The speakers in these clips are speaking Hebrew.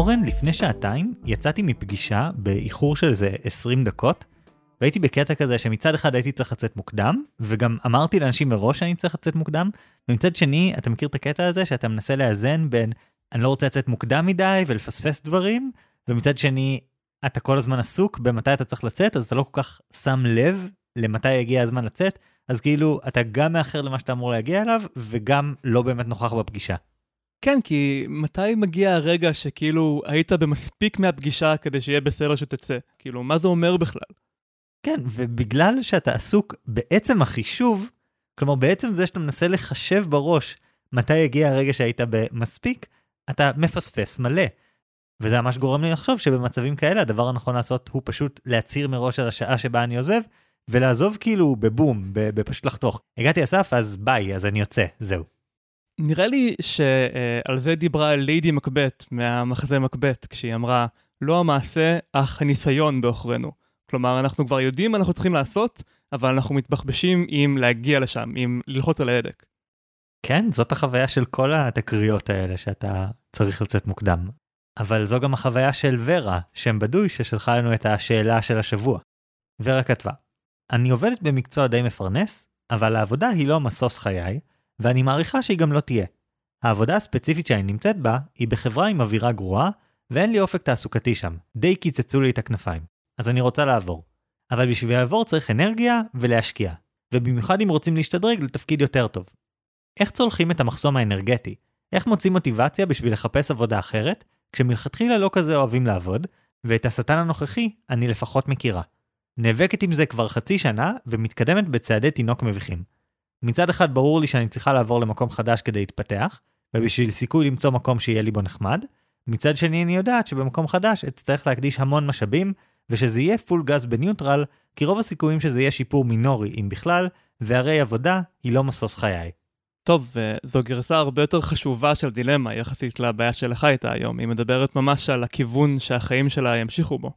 אורן, לפני שעתיים יצאתי מפגישה באיחור של איזה 20 דקות, והייתי בקטע כזה שמצד אחד הייתי צריך לצאת מוקדם, וגם אמרתי לאנשים מראש שאני צריך לצאת מוקדם, ומצד שני, אתה מכיר את הקטע הזה שאתה מנסה לאזן בין אני לא רוצה לצאת מוקדם מדי ולפספס דברים, ומצד שני, אתה כל הזמן עסוק במתי אתה צריך לצאת, אז אתה לא כל כך שם לב למתי יגיע הזמן לצאת, אז כאילו אתה גם מאחר למה שאתה אמור להגיע אליו, וגם לא באמת נוכח בפגישה. כן, כי מתי מגיע הרגע שכאילו היית במספיק מהפגישה כדי שיהיה בסדר שתצא? כאילו, מה זה אומר בכלל? כן, ובגלל שאתה עסוק בעצם החישוב, כלומר בעצם זה שאתה מנסה לחשב בראש מתי יגיע הרגע שהיית במספיק, אתה מפספס מלא. וזה ממש גורם לי לחשוב שבמצבים כאלה הדבר הנכון לעשות הוא פשוט להצהיר מראש על השעה שבה אני עוזב, ולעזוב כאילו בבום, בפשוט לחתוך. הגעתי לסף אז ביי, אז אני יוצא, זהו. נראה לי שעל זה דיברה ליידי מקבט מהמחזה מקבט, כשהיא אמרה, לא המעשה, אך הניסיון בעוכרינו. כלומר, אנחנו כבר יודעים מה אנחנו צריכים לעשות, אבל אנחנו מתבחבשים עם להגיע לשם, עם ללחוץ על ההדק. כן, זאת החוויה של כל התקריות האלה שאתה צריך לצאת מוקדם. אבל זו גם החוויה של ורה, שם בדוי, ששלחה לנו את השאלה של השבוע. ורה כתבה, אני עובדת במקצוע די מפרנס, אבל העבודה היא לא משוש חיי, ואני מעריכה שהיא גם לא תהיה. העבודה הספציפית שאני נמצאת בה, היא בחברה עם אווירה גרועה, ואין לי אופק תעסוקתי שם, די קיצצו לי את הכנפיים. אז אני רוצה לעבור. אבל בשביל לעבור צריך אנרגיה ולהשקיע, ובמיוחד אם רוצים להשתדרג לתפקיד יותר טוב. איך צולחים את המחסום האנרגטי? איך מוצאים מוטיבציה בשביל לחפש עבודה אחרת, כשמלכתחילה לא כזה אוהבים לעבוד, ואת השטן הנוכחי אני לפחות מכירה. נאבקת עם זה כבר חצי שנה, ומתקדמת בצעדי תינוק מביכים. מצד אחד ברור לי שאני צריכה לעבור למקום חדש כדי להתפתח, ובשביל סיכוי למצוא מקום שיהיה לי בו נחמד, מצד שני אני יודעת שבמקום חדש אצטרך להקדיש המון משאבים, ושזה יהיה פול גז בניוטרל, כי רוב הסיכויים שזה יהיה שיפור מינורי אם בכלל, והרי עבודה היא לא משוש חיי. טוב, זו גרסה הרבה יותר חשובה של דילמה יחסית לבעיה שלך איתה היום. היא מדברת ממש על הכיוון שהחיים שלה ימשיכו בו.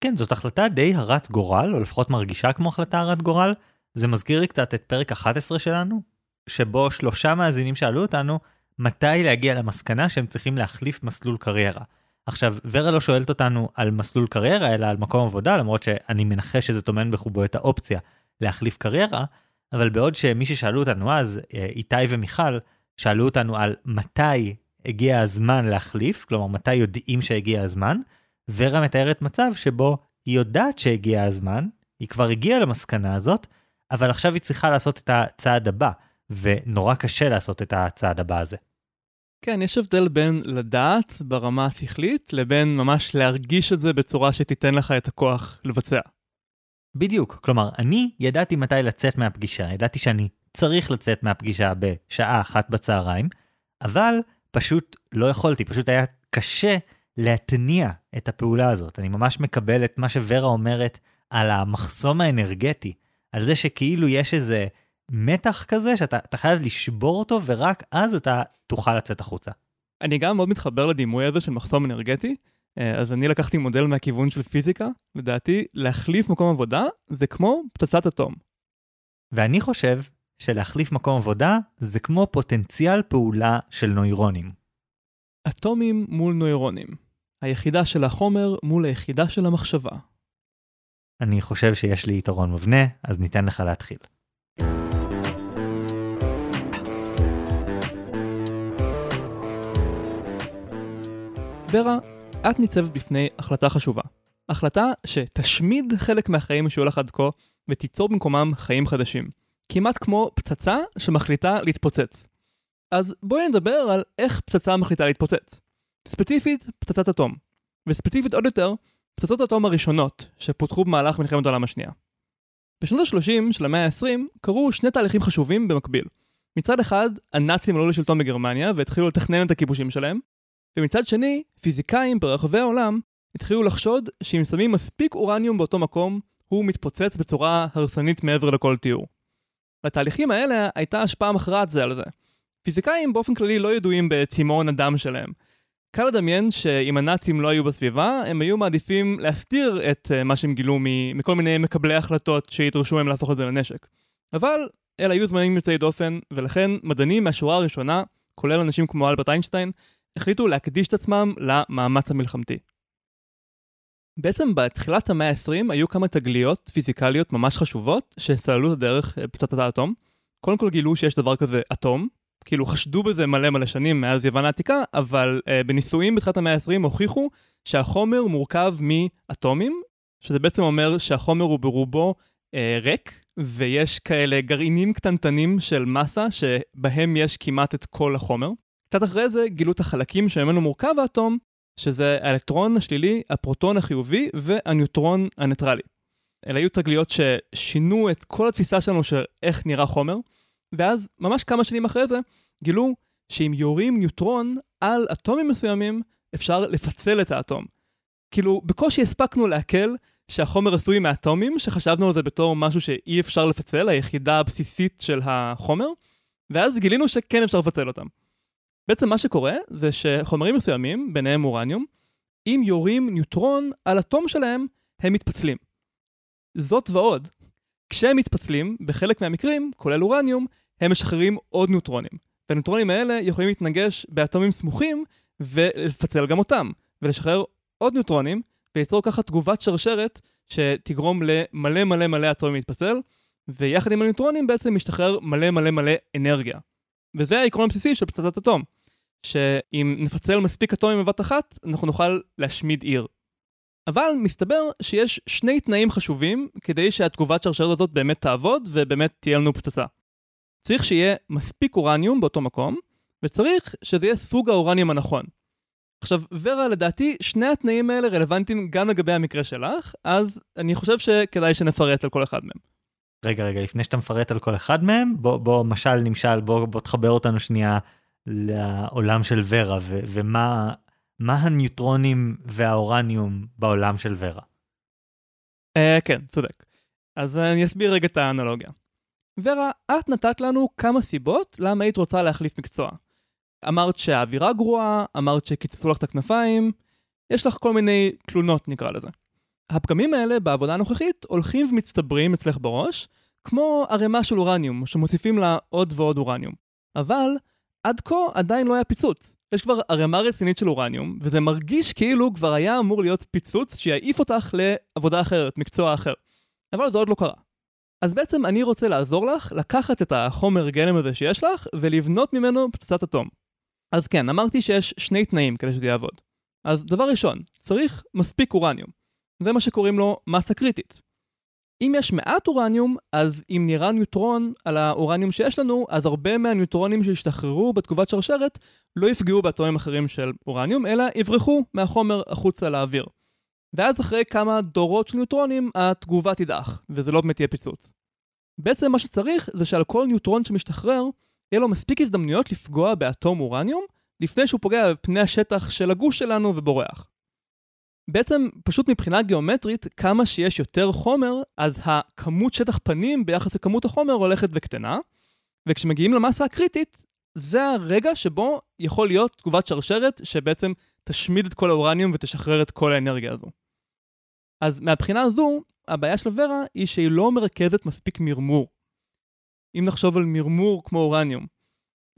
כן, זאת החלטה די הרת גורל, או לפחות מרגישה כמו החלטה הרת גורל. זה מזכיר לי קצת את פרק 11 שלנו, שבו שלושה מאזינים שאלו אותנו מתי להגיע למסקנה שהם צריכים להחליף מסלול קריירה. עכשיו, ורה לא שואלת אותנו על מסלול קריירה, אלא על מקום עבודה, למרות שאני מנחש שזה טומן בחובו את האופציה להחליף קריירה, אבל בעוד שמי ששאלו אותנו אז, אה, איתי ומיכל, שאלו אותנו על מתי הגיע הזמן להחליף, כלומר מתי יודעים שהגיע הזמן, ורה מתארת מצב שבו היא יודעת שהגיע הזמן, היא כבר הגיעה למסקנה הזאת, אבל עכשיו היא צריכה לעשות את הצעד הבא, ונורא קשה לעשות את הצעד הבא הזה. כן, יש הבדל בין לדעת ברמה השכלית, לבין ממש להרגיש את זה בצורה שתיתן לך את הכוח לבצע. בדיוק, כלומר, אני ידעתי מתי לצאת מהפגישה, ידעתי שאני צריך לצאת מהפגישה בשעה אחת בצהריים, אבל פשוט לא יכולתי, פשוט היה קשה להתניע את הפעולה הזאת. אני ממש מקבל את מה שוורה אומרת על המחסום האנרגטי, על זה שכאילו יש איזה מתח כזה שאתה חייב לשבור אותו ורק אז אתה תוכל לצאת החוצה. אני גם מאוד מתחבר לדימוי הזה של מחסום אנרגטי, אה, אז אני לקחתי מודל מהכיוון של פיזיקה, לדעתי להחליף מקום עבודה זה כמו פצצת אטום. ואני חושב שלהחליף מקום עבודה זה כמו פוטנציאל פעולה של נוירונים. אטומים מול נוירונים. היחידה של החומר מול היחידה של המחשבה. אני חושב שיש לי יתרון מבנה, אז ניתן לך להתחיל. ורה, את ניצבת בפני החלטה חשובה. החלטה שתשמיד חלק מהחיים שהיו לך עד כה ותיצור במקומם חיים חדשים. כמעט כמו פצצה שמחליטה להתפוצץ. אז בואי נדבר על איך פצצה מחליטה להתפוצץ. ספציפית, פצצת אטום. וספציפית עוד יותר, פצצות האטום הראשונות שפותחו במהלך מלחמת העולם השנייה. בשנות ה-30 של המאה ה-20 קרו שני תהליכים חשובים במקביל. מצד אחד, הנאצים עלו לשלטון בגרמניה והתחילו לתכנן את הכיבושים שלהם, ומצד שני, פיזיקאים ברחבי העולם התחילו לחשוד שאם שמים מספיק אורניום באותו מקום, הוא מתפוצץ בצורה הרסנית מעבר לכל תיאור. לתהליכים האלה הייתה השפעה מכרעת זה על זה. פיזיקאים באופן כללי לא ידועים בצימאון הדם שלהם. קל לדמיין שאם הנאצים לא היו בסביבה, הם היו מעדיפים להסתיר את uh, מה שהם גילו מכל מיני מקבלי החלטות שידרשו מהם להפוך את זה לנשק. אבל אלה היו זמנים יוצאי דופן, ולכן מדענים מהשורה הראשונה, כולל אנשים כמו אלברט איינשטיין, החליטו להקדיש את עצמם למאמץ המלחמתי. בעצם בתחילת המאה ה-20 היו כמה תגליות פיזיקליות ממש חשובות שסללו את הדרך פצצת האטום. קודם כל גילו שיש דבר כזה אטום, כאילו חשדו בזה מלא מלא שנים מאז יוון העתיקה, אבל uh, בניסויים בתחילת המאה ה-20 הוכיחו שהחומר מורכב מאטומים, שזה בעצם אומר שהחומר הוא ברובו uh, ריק, ויש כאלה גרעינים קטנטנים של מסה שבהם יש כמעט את כל החומר. קצת אחרי זה גילו את החלקים שממנו מורכב האטום, שזה האלקטרון השלילי, הפרוטון החיובי והניוטרון הניטרלי. אלה היו תגליות ששינו את כל התפיסה שלנו של איך נראה חומר, ואז ממש כמה שנים אחרי זה גילו שאם יורים ניוטרון על אטומים מסוימים, אפשר לפצל את האטום. כאילו, בקושי הספקנו לעכל שהחומר עשוי מאטומים, שחשבנו על זה בתור משהו שאי אפשר לפצל, היחידה הבסיסית של החומר, ואז גילינו שכן אפשר לפצל אותם. בעצם מה שקורה זה שחומרים מסוימים, ביניהם אורניום, אם יורים ניוטרון על אטום שלהם, הם מתפצלים. זאת ועוד, כשהם מתפצלים, בחלק מהמקרים, כולל אורניום, הם משחררים עוד ניוטרונים. והניוטרונים האלה יכולים להתנגש באטומים סמוכים ולפצל גם אותם, ולשחרר עוד ניוטרונים, וליצור ככה תגובת שרשרת שתגרום למלא מלא מלא אטומים להתפצל, ויחד עם הניוטרונים בעצם משתחרר מלא מלא מלא אנרגיה. וזה העקרון הבסיסי של פצצת אטום, שאם נפצל מספיק אטומים בבת אחת, אנחנו נוכל להשמיד עיר. אבל מסתבר שיש שני תנאים חשובים כדי שהתגובת שרשרת הזאת באמת תעבוד ובאמת תהיה לנו פצצה. צריך שיהיה מספיק אורניום באותו מקום, וצריך שזה יהיה סוג האורניום הנכון. עכשיו, ורה, לדעתי, שני התנאים האלה רלוונטיים גם לגבי המקרה שלך, אז אני חושב שכדאי שנפרט על כל אחד מהם. רגע, רגע, לפני שאתה מפרט על כל אחד מהם, בוא, בוא משל נמשל, בוא, בוא תחבר אותנו שנייה לעולם של ורה, ו- ומה מה הניוטרונים והאורניום בעולם של ורה. Uh, כן, צודק. אז אני אסביר רגע את האנלוגיה. ורה, את נתת לנו כמה סיבות למה היית רוצה להחליף מקצוע. אמרת שהאווירה גרועה, אמרת שקיצצו לך את הכנפיים, יש לך כל מיני תלונות נקרא לזה. הפגמים האלה בעבודה הנוכחית הולכים ומצטברים אצלך בראש, כמו ערימה של אורניום, שמוסיפים לה עוד ועוד אורניום. אבל עד כה עדיין לא היה פיצוץ. יש כבר ערימה רצינית של אורניום, וזה מרגיש כאילו כבר היה אמור להיות פיצוץ שיעיף אותך לעבודה אחרת, מקצוע אחר. אבל זה עוד לא קרה. אז בעצם אני רוצה לעזור לך לקחת את החומר גלם הזה שיש לך ולבנות ממנו פצצת אטום. אז כן, אמרתי שיש שני תנאים כדי שזה יעבוד. אז דבר ראשון, צריך מספיק אורניום. זה מה שקוראים לו מסה קריטית. אם יש מעט אורניום, אז אם נראה ניוטרון על האורניום שיש לנו, אז הרבה מהניוטרונים שהשתחררו בתגובת שרשרת לא יפגעו באטומים אחרים של אורניום, אלא יברחו מהחומר החוצה לאוויר. ואז אחרי כמה דורות של ניוטרונים, התגובה תדעך, וזה לא באמת יהיה פיצוץ. בעצם מה שצריך זה שעל כל ניוטרון שמשתחרר, יהיה לו מספיק הזדמנויות לפגוע באטום אורניום, לפני שהוא פוגע בפני השטח של הגוש שלנו ובורח. בעצם פשוט מבחינה גיאומטרית, כמה שיש יותר חומר, אז הכמות שטח פנים ביחס לכמות החומר הולכת וקטנה, וכשמגיעים למסה הקריטית, זה הרגע שבו יכול להיות תגובת שרשרת שבעצם תשמיד את כל האורניום ותשחרר את כל האנרגיה הזו. אז מהבחינה הזו, הבעיה של ורה היא שהיא לא מרכזת מספיק מרמור. אם נחשוב על מרמור כמו אורניום,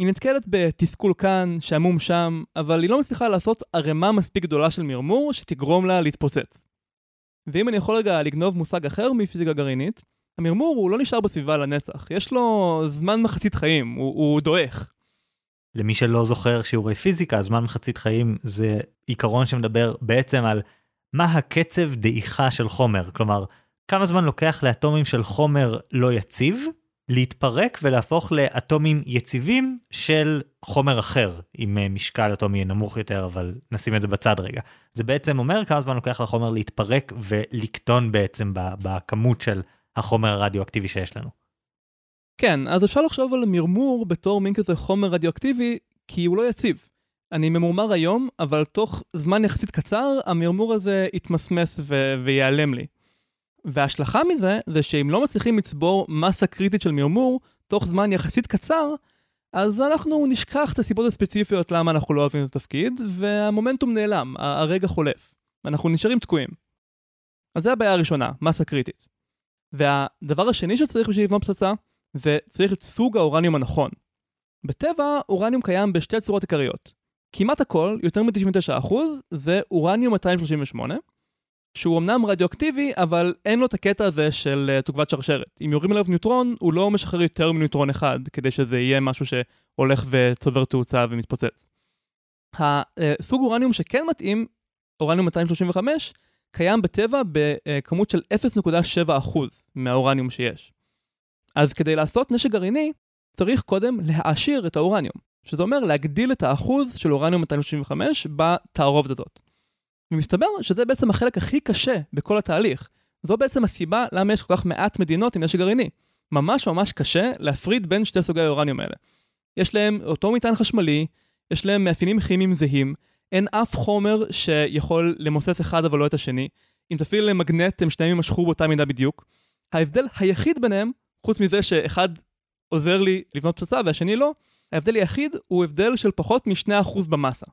היא נתקלת בתסכול כאן, שעמום שם, אבל היא לא מצליחה לעשות ערימה מספיק גדולה של מרמור שתגרום לה להתפוצץ. ואם אני יכול רגע לגנוב מושג אחר מפיזיקה גרעינית, המרמור הוא לא נשאר בסביבה לנצח, יש לו זמן מחצית חיים, הוא, הוא דועך. למי שלא זוכר שיעורי פיזיקה, זמן מחצית חיים זה עיקרון שמדבר בעצם על מה הקצב דעיכה של חומר, כלומר, כמה זמן לוקח לאטומים של חומר לא יציב להתפרק ולהפוך לאטומים יציבים של חומר אחר, עם אה, משקל אטומי נמוך יותר, אבל נשים את זה בצד רגע. זה בעצם אומר כמה זמן לוקח לחומר להתפרק ולקטון בעצם בכמות של החומר הרדיואקטיבי שיש לנו. כן, אז אפשר לחשוב על מרמור בתור מין כזה חומר רדיואקטיבי, כי הוא לא יציב. אני ממורמר היום, אבל תוך זמן יחסית קצר, המרמור הזה יתמסמס ו- ויעלם לי. וההשלכה מזה, זה שאם לא מצליחים לצבור מסה קריטית של מרמור, תוך זמן יחסית קצר, אז אנחנו נשכח את הסיבות הספציפיות למה אנחנו לא אוהבים את התפקיד, והמומנטום נעלם, הרגע חולף. אנחנו נשארים תקועים. אז זה הבעיה הראשונה, מסה קריטית. והדבר השני שצריך בשביל לבנות פצצה, זה צריך את סוג האורניום הנכון. בטבע, אורניום קיים בשתי צורות עיקריות. כמעט הכל, יותר מ-99%, זה אורניום 238, שהוא אמנם רדיואקטיבי, אבל אין לו את הקטע הזה של uh, תוגבת שרשרת. אם יורים עליו ניוטרון, הוא לא משחרר יותר מניוטרון אחד, כדי שזה יהיה משהו שהולך וצובר תאוצה ומתפוצץ. הסוג אורניום שכן מתאים, אורניום 235, קיים בטבע בכמות של 0.7% מהאורניום שיש. אז כדי לעשות נשק גרעיני, צריך קודם להעשיר את האורניום, שזה אומר להגדיל את האחוז של אורניום 235 בתערובת הזאת. ומסתבר שזה בעצם החלק הכי קשה בכל התהליך. זו בעצם הסיבה למה יש כל כך מעט מדינות עם נשק גרעיני. ממש ממש קשה להפריד בין שתי סוגי האורניום האלה. יש להם אותו מטען חשמלי, יש להם מאפיינים כימיים זהים, אין אף חומר שיכול למוסס אחד אבל לא את השני. אם תפעיל להם מגנט הם שניהם יימשכו באותה מידה בדיוק. ההבדל היחיד ביניהם, חוץ מזה שאחד עוזר לי לבנות פצצה והשני לא, ההבדל היחיד הוא הבדל של פחות מ-2% במסה.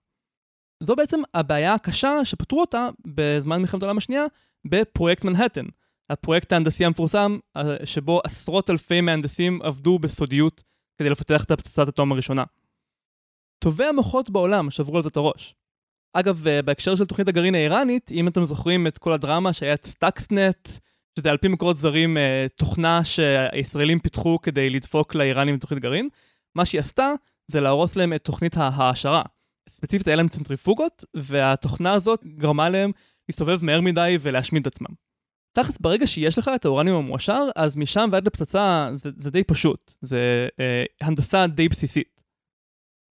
זו בעצם הבעיה הקשה שפתרו אותה בזמן מלחמת העולם השנייה בפרויקט מנהטן. הפרויקט ההנדסי המפורסם שבו עשרות אלפי מהנדסים עבדו בסודיות כדי לפתח את הפצצת אטום הראשונה. טובי המוחות בעולם שברו על זה את הראש. אגב, אה, בהקשר של תוכנית הגרעין האיראנית, אם אתם זוכרים את כל הדרמה שהיה את Stuxnet, שזה על פי מקורות זרים אה, תוכנה שהישראלים פיתחו כדי לדפוק לאיראנים עם תוכנית גרעין, מה שהיא עשתה זה להרוס להם את תוכנית ההעשרה. ספציפית היה להם צנטריפוגות, והתוכנה הזאת גרמה להם להסתובב מהר מדי ולהשמיד את עצמם. תכלס, ברגע שיש לך את האורניום המועשר, אז משם ועד לפצצה זה, זה די פשוט, זה אה, הנדסה די בסיסית.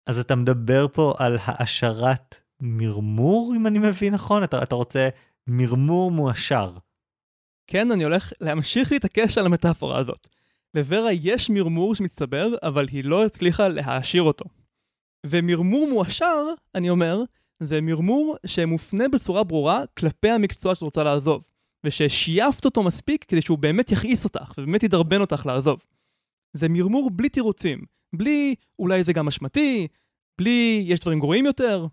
אז אתה מדבר פה על העשרת מרמור, אם אני מבין נכון? אתה, אתה רוצה מרמור מועשר. כן, אני הולך להמשיך להתעקש על המטאפורה הזאת. לוורה יש מרמור שמצטבר, אבל היא לא הצליחה להעשיר אותו. ומרמור מועשר, אני אומר, זה מרמור שמופנה בצורה ברורה כלפי המקצוע שאת רוצה לעזוב, וששייפת אותו מספיק כדי שהוא באמת יכעיס אותך, ובאמת ידרבן אותך לעזוב. זה מרמור בלי תירוצים, בלי אולי זה גם אשמתי, בלי יש דברים גרועים יותר.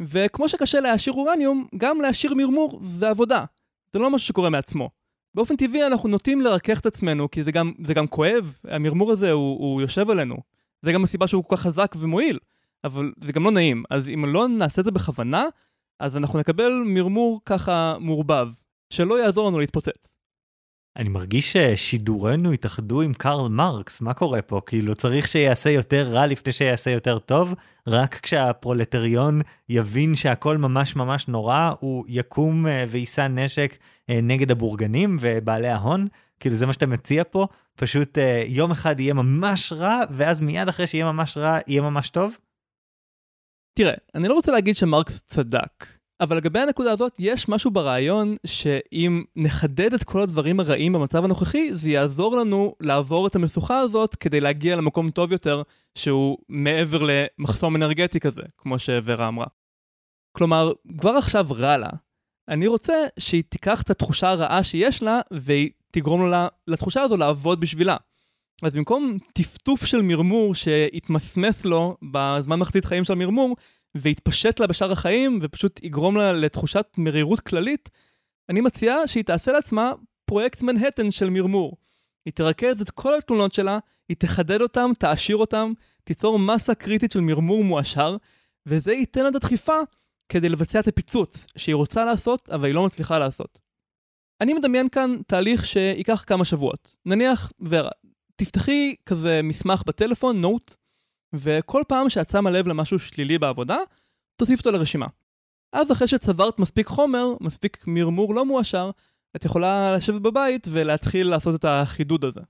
וכמו שקשה להעשיר אורניום, גם להעשיר מרמור זה עבודה. זה לא משהו שקורה מעצמו. באופן טבעי אנחנו נוטים לרכך את עצמנו, כי זה גם, זה גם כואב, המרמור הזה הוא, הוא יושב עלינו. זה גם הסיבה שהוא כל כך חזק ומועיל, אבל זה גם לא נעים. אז אם לא נעשה את זה בכוונה, אז אנחנו נקבל מרמור ככה מעורבב, שלא יעזור לנו להתפוצץ. אני מרגיש ששידורנו התאחדו עם קרל מרקס, מה קורה פה? כאילו צריך שיעשה יותר רע לפני שיעשה יותר טוב? רק כשהפרולטריון יבין שהכל ממש ממש נורא, הוא יקום אה, ויישא נשק אה, נגד הבורגנים ובעלי ההון? כאילו זה מה שאתה מציע פה? פשוט אה, יום אחד יהיה ממש רע, ואז מיד אחרי שיהיה ממש רע, יהיה ממש טוב? תראה, אני לא רוצה להגיד שמרקס צדק. אבל לגבי הנקודה הזאת, יש משהו ברעיון שאם נחדד את כל הדברים הרעים במצב הנוכחי, זה יעזור לנו לעבור את המשוכה הזאת כדי להגיע למקום טוב יותר, שהוא מעבר למחסום אנרגטי כזה, כמו שוורה אמרה. כלומר, כבר עכשיו רע לה. אני רוצה שהיא תיקח את התחושה הרעה שיש לה, והיא תגרום לה, לתחושה הזו לעבוד בשבילה. אז במקום טפטוף של מרמור שהתמסמס לו בזמן מחצית חיים של המרמור, ויתפשט לה בשאר החיים ופשוט יגרום לה לתחושת מרירות כללית, אני מציע שהיא תעשה לעצמה פרויקט מנהטן של מרמור. היא תרכז את כל התלונות שלה, היא תחדד אותם, תעשיר אותם, תיצור מסה קריטית של מרמור מועשר, וזה ייתן לה את הדחיפה כדי לבצע את הפיצוץ שהיא רוצה לעשות, אבל היא לא מצליחה לעשות. אני מדמיין כאן תהליך שייקח כמה שבועות. נניח, ורה, תפתחי כזה מסמך בטלפון, נוט, וכל פעם שאת שמה לב למשהו שלילי בעבודה, תוסיף אותו לרשימה. אז אחרי שצברת מספיק חומר, מספיק מרמור לא מואשר, את יכולה לשבת בבית ולהתחיל לעשות את החידוד הזה.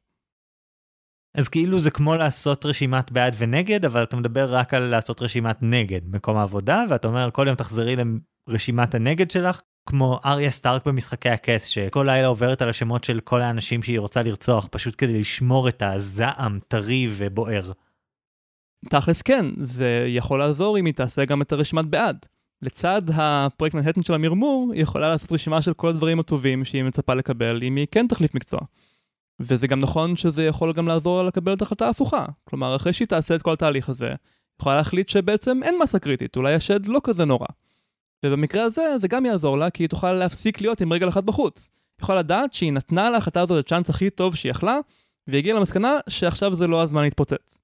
אז כאילו זה כמו לעשות רשימת בעד ונגד, אבל אתה מדבר רק על לעשות רשימת נגד מקום העבודה, ואתה אומר כל יום תחזרי לרשימת הנגד שלך, כמו אריה סטארק במשחקי הכס, שכל לילה עוברת על השמות של כל האנשים שהיא רוצה לרצוח, פשוט כדי לשמור את הזעם טרי ובוער. תכלס כן, זה יכול לעזור אם היא תעשה גם את הרשימת בעד. לצד הפרויקט מנהטן של המרמור, היא יכולה לעשות רשימה של כל הדברים הטובים שהיא מצפה לקבל אם היא כן תחליף מקצוע. וזה גם נכון שזה יכול גם לעזור לקבל את ההחלטה ההפוכה. כלומר, אחרי שהיא תעשה את כל התהליך הזה, היא יכולה להחליט שבעצם אין מסה קריטית, אולי השד לא כזה נורא. ובמקרה הזה, זה גם יעזור לה, כי היא תוכל להפסיק להיות עם רגל אחת בחוץ. היא יכולה לדעת שהיא נתנה להחלטה הזאת את הצ'אנס הכי טוב שהיא יכלה, והגיעה למסקנה שעכשיו זה לא הזמן להתפוצץ.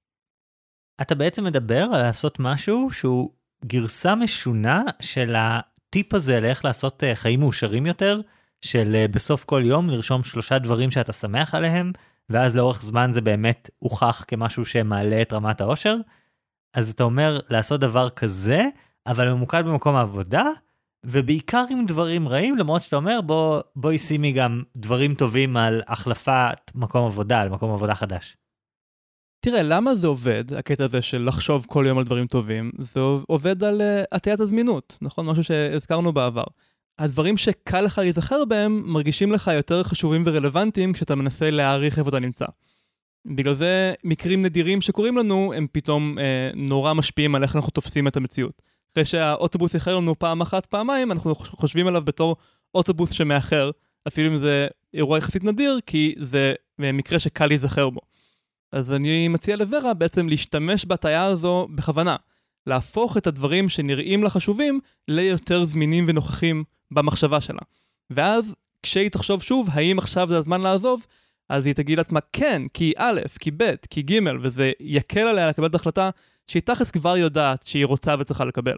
אתה בעצם מדבר על לעשות משהו שהוא גרסה משונה של הטיפ הזה לאיך לעשות אה, חיים מאושרים יותר, של אה, בסוף כל יום לרשום שלושה דברים שאתה שמח עליהם, ואז לאורך זמן זה באמת הוכח כמשהו שמעלה את רמת האושר. אז אתה אומר לעשות דבר כזה, אבל ממוקד במקום העבודה, ובעיקר עם דברים רעים, למרות שאתה אומר בוא, בואי שימי גם דברים טובים על החלפת מקום עבודה, על מקום עבודה חדש. תראה, למה זה עובד, הקטע הזה של לחשוב כל יום על דברים טובים? זה עובד על uh, הטיית הזמינות, נכון? משהו שהזכרנו בעבר. הדברים שקל לך להיזכר בהם מרגישים לך יותר חשובים ורלוונטיים כשאתה מנסה להעריך איפה אתה נמצא. בגלל זה מקרים נדירים שקורים לנו הם פתאום אה, נורא משפיעים על איך אנחנו תופסים את המציאות. אחרי שהאוטובוס איחר לנו פעם אחת, פעמיים, אנחנו חושבים עליו בתור אוטובוס שמאחר, אפילו אם זה אירוע יחסית נדיר, כי זה מקרה שקל להיזכר בו. אז אני מציע לוורה בעצם להשתמש בהטייה הזו בכוונה. להפוך את הדברים שנראים לה חשובים ליותר זמינים ונוכחים במחשבה שלה. ואז כשהיא תחשוב שוב האם עכשיו זה הזמן לעזוב, אז היא תגיד לעצמה כן, כי א', כי ב', כי ג', וזה יקל עליה לקבל את ההחלטה שהיא תכלס כבר יודעת שהיא רוצה וצריכה לקבל.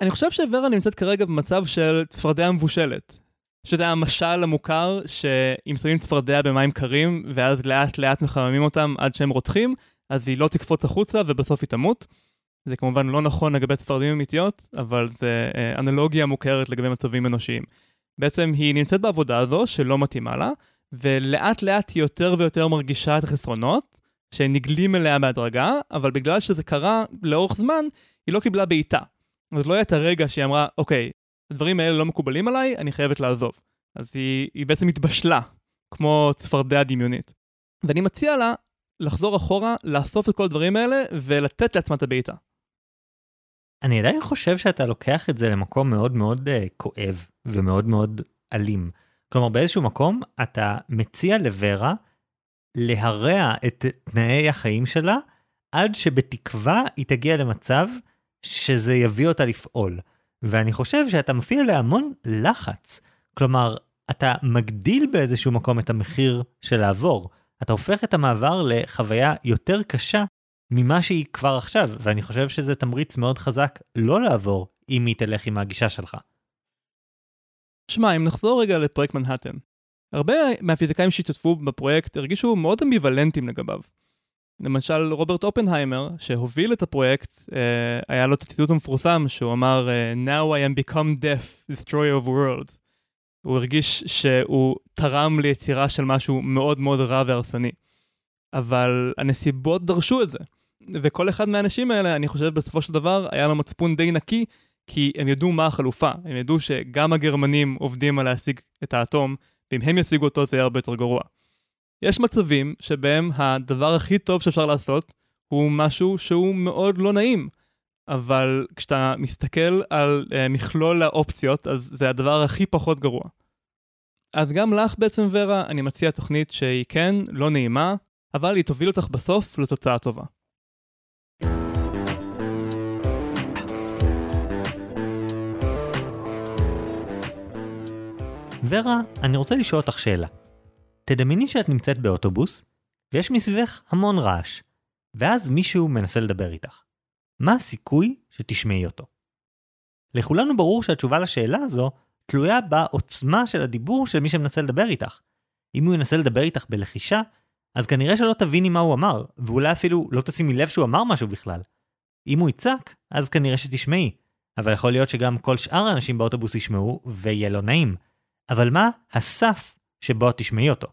אני חושב שוורה נמצאת כרגע במצב של צפרדע מבושלת. שזה המשל המוכר שאם שמים צפרדע במים קרים ואז לאט לאט מחממים אותם עד שהם רותחים, אז היא לא תקפוץ החוצה ובסוף היא תמות. זה כמובן לא נכון לגבי צפרדעים אמיתיות, אבל זה אה, אנלוגיה מוכרת לגבי מצבים אנושיים. בעצם היא נמצאת בעבודה הזו שלא מתאימה לה, ולאט לאט היא יותר ויותר מרגישה את החסרונות, שנגלים אליה בהדרגה, אבל בגלל שזה קרה לאורך זמן, היא לא קיבלה בעיטה. אז לא היה את הרגע שהיא אמרה, אוקיי, הדברים האלה לא מקובלים עליי, אני חייבת לעזוב. אז היא, היא בעצם התבשלה, כמו צפרדע דמיונית. ואני מציע לה לחזור אחורה, לאסוף את כל הדברים האלה, ולתת לעצמה את הבעיטה. אני עדיין חושב שאתה לוקח את זה למקום מאוד מאוד uh, כואב ומאוד מאוד אלים. כלומר באיזשהו מקום אתה מציע לוורה להרע את תנאי החיים שלה עד שבתקווה היא תגיע למצב שזה יביא אותה לפעול. ואני חושב שאתה מפעיל עליה המון לחץ. כלומר, אתה מגדיל באיזשהו מקום את המחיר של לעבור. אתה הופך את המעבר לחוויה יותר קשה ממה שהיא כבר עכשיו, ואני חושב שזה תמריץ מאוד חזק לא לעבור אם היא תלך עם הגישה שלך. שמע, אם נחזור רגע לפרויקט מנהטן, הרבה מהפיזיקאים שהשתתפו בפרויקט הרגישו מאוד אמביוולנטים לגביו. למשל רוברט אופנהיימר שהוביל את הפרויקט uh, היה לו את הציטוט המפורסם שהוא אמר uh, Now I am become death, destroyer of worlds. הוא הרגיש שהוא תרם ליצירה של משהו מאוד מאוד רע והרסני. אבל הנסיבות דרשו את זה. וכל אחד מהאנשים האלה, אני חושב בסופו של דבר, היה לו מצפון די נקי, כי הם ידעו מה החלופה. הם ידעו שגם הגרמנים עובדים על להשיג את האטום, ואם הם ישיגו אותו זה יהיה הרבה יותר גרוע. יש מצבים שבהם הדבר הכי טוב שאפשר לעשות הוא משהו שהוא מאוד לא נעים. אבל כשאתה מסתכל על uh, מכלול האופציות, אז זה הדבר הכי פחות גרוע. אז גם לך בעצם, ורה, אני מציע תוכנית שהיא כן, לא נעימה, אבל היא תוביל אותך בסוף לתוצאה טובה. ורה, אני רוצה לשאול אותך שאלה. תדמייני שאת נמצאת באוטובוס, ויש מסביבך המון רעש, ואז מישהו מנסה לדבר איתך. מה הסיכוי שתשמעי אותו? לכולנו ברור שהתשובה לשאלה הזו תלויה בעוצמה של הדיבור של מי שמנסה לדבר איתך. אם הוא ינסה לדבר איתך בלחישה, אז כנראה שלא תביני מה הוא אמר, ואולי אפילו לא תשימי לב שהוא אמר משהו בכלל. אם הוא יצעק, אז כנראה שתשמעי, אבל יכול להיות שגם כל שאר האנשים באוטובוס ישמעו, ויהיה לא נעים. אבל מה הסף שבו תשמעי אותו?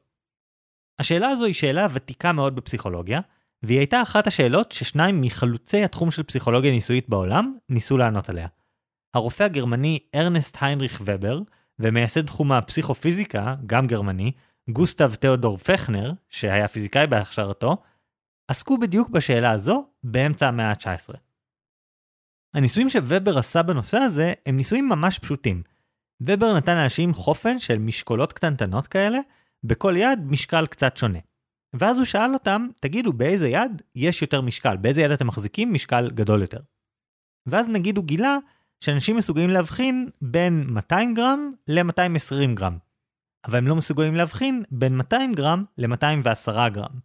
השאלה הזו היא שאלה ותיקה מאוד בפסיכולוגיה, והיא הייתה אחת השאלות ששניים מחלוצי התחום של פסיכולוגיה ניסויית בעולם ניסו לענות עליה. הרופא הגרמני ארנסט היינריך ובר, ומייסד תחום הפסיכופיזיקה, גם גרמני, גוסטב תיאודור פכנר, שהיה פיזיקאי בהכשרתו, עסקו בדיוק בשאלה הזו באמצע המאה ה-19. הניסויים שובר עשה בנושא הזה הם ניסויים ממש פשוטים. ובר נתן לאנשים חופן של משקולות קטנטנות כאלה, בכל יד משקל קצת שונה. ואז הוא שאל אותם, תגידו באיזה יד יש יותר משקל, באיזה יד אתם מחזיקים משקל גדול יותר. ואז נגיד הוא גילה שאנשים מסוגלים להבחין בין 200 גרם ל-220 גרם. אבל הם לא מסוגלים להבחין בין 200 גרם ל-210 גרם.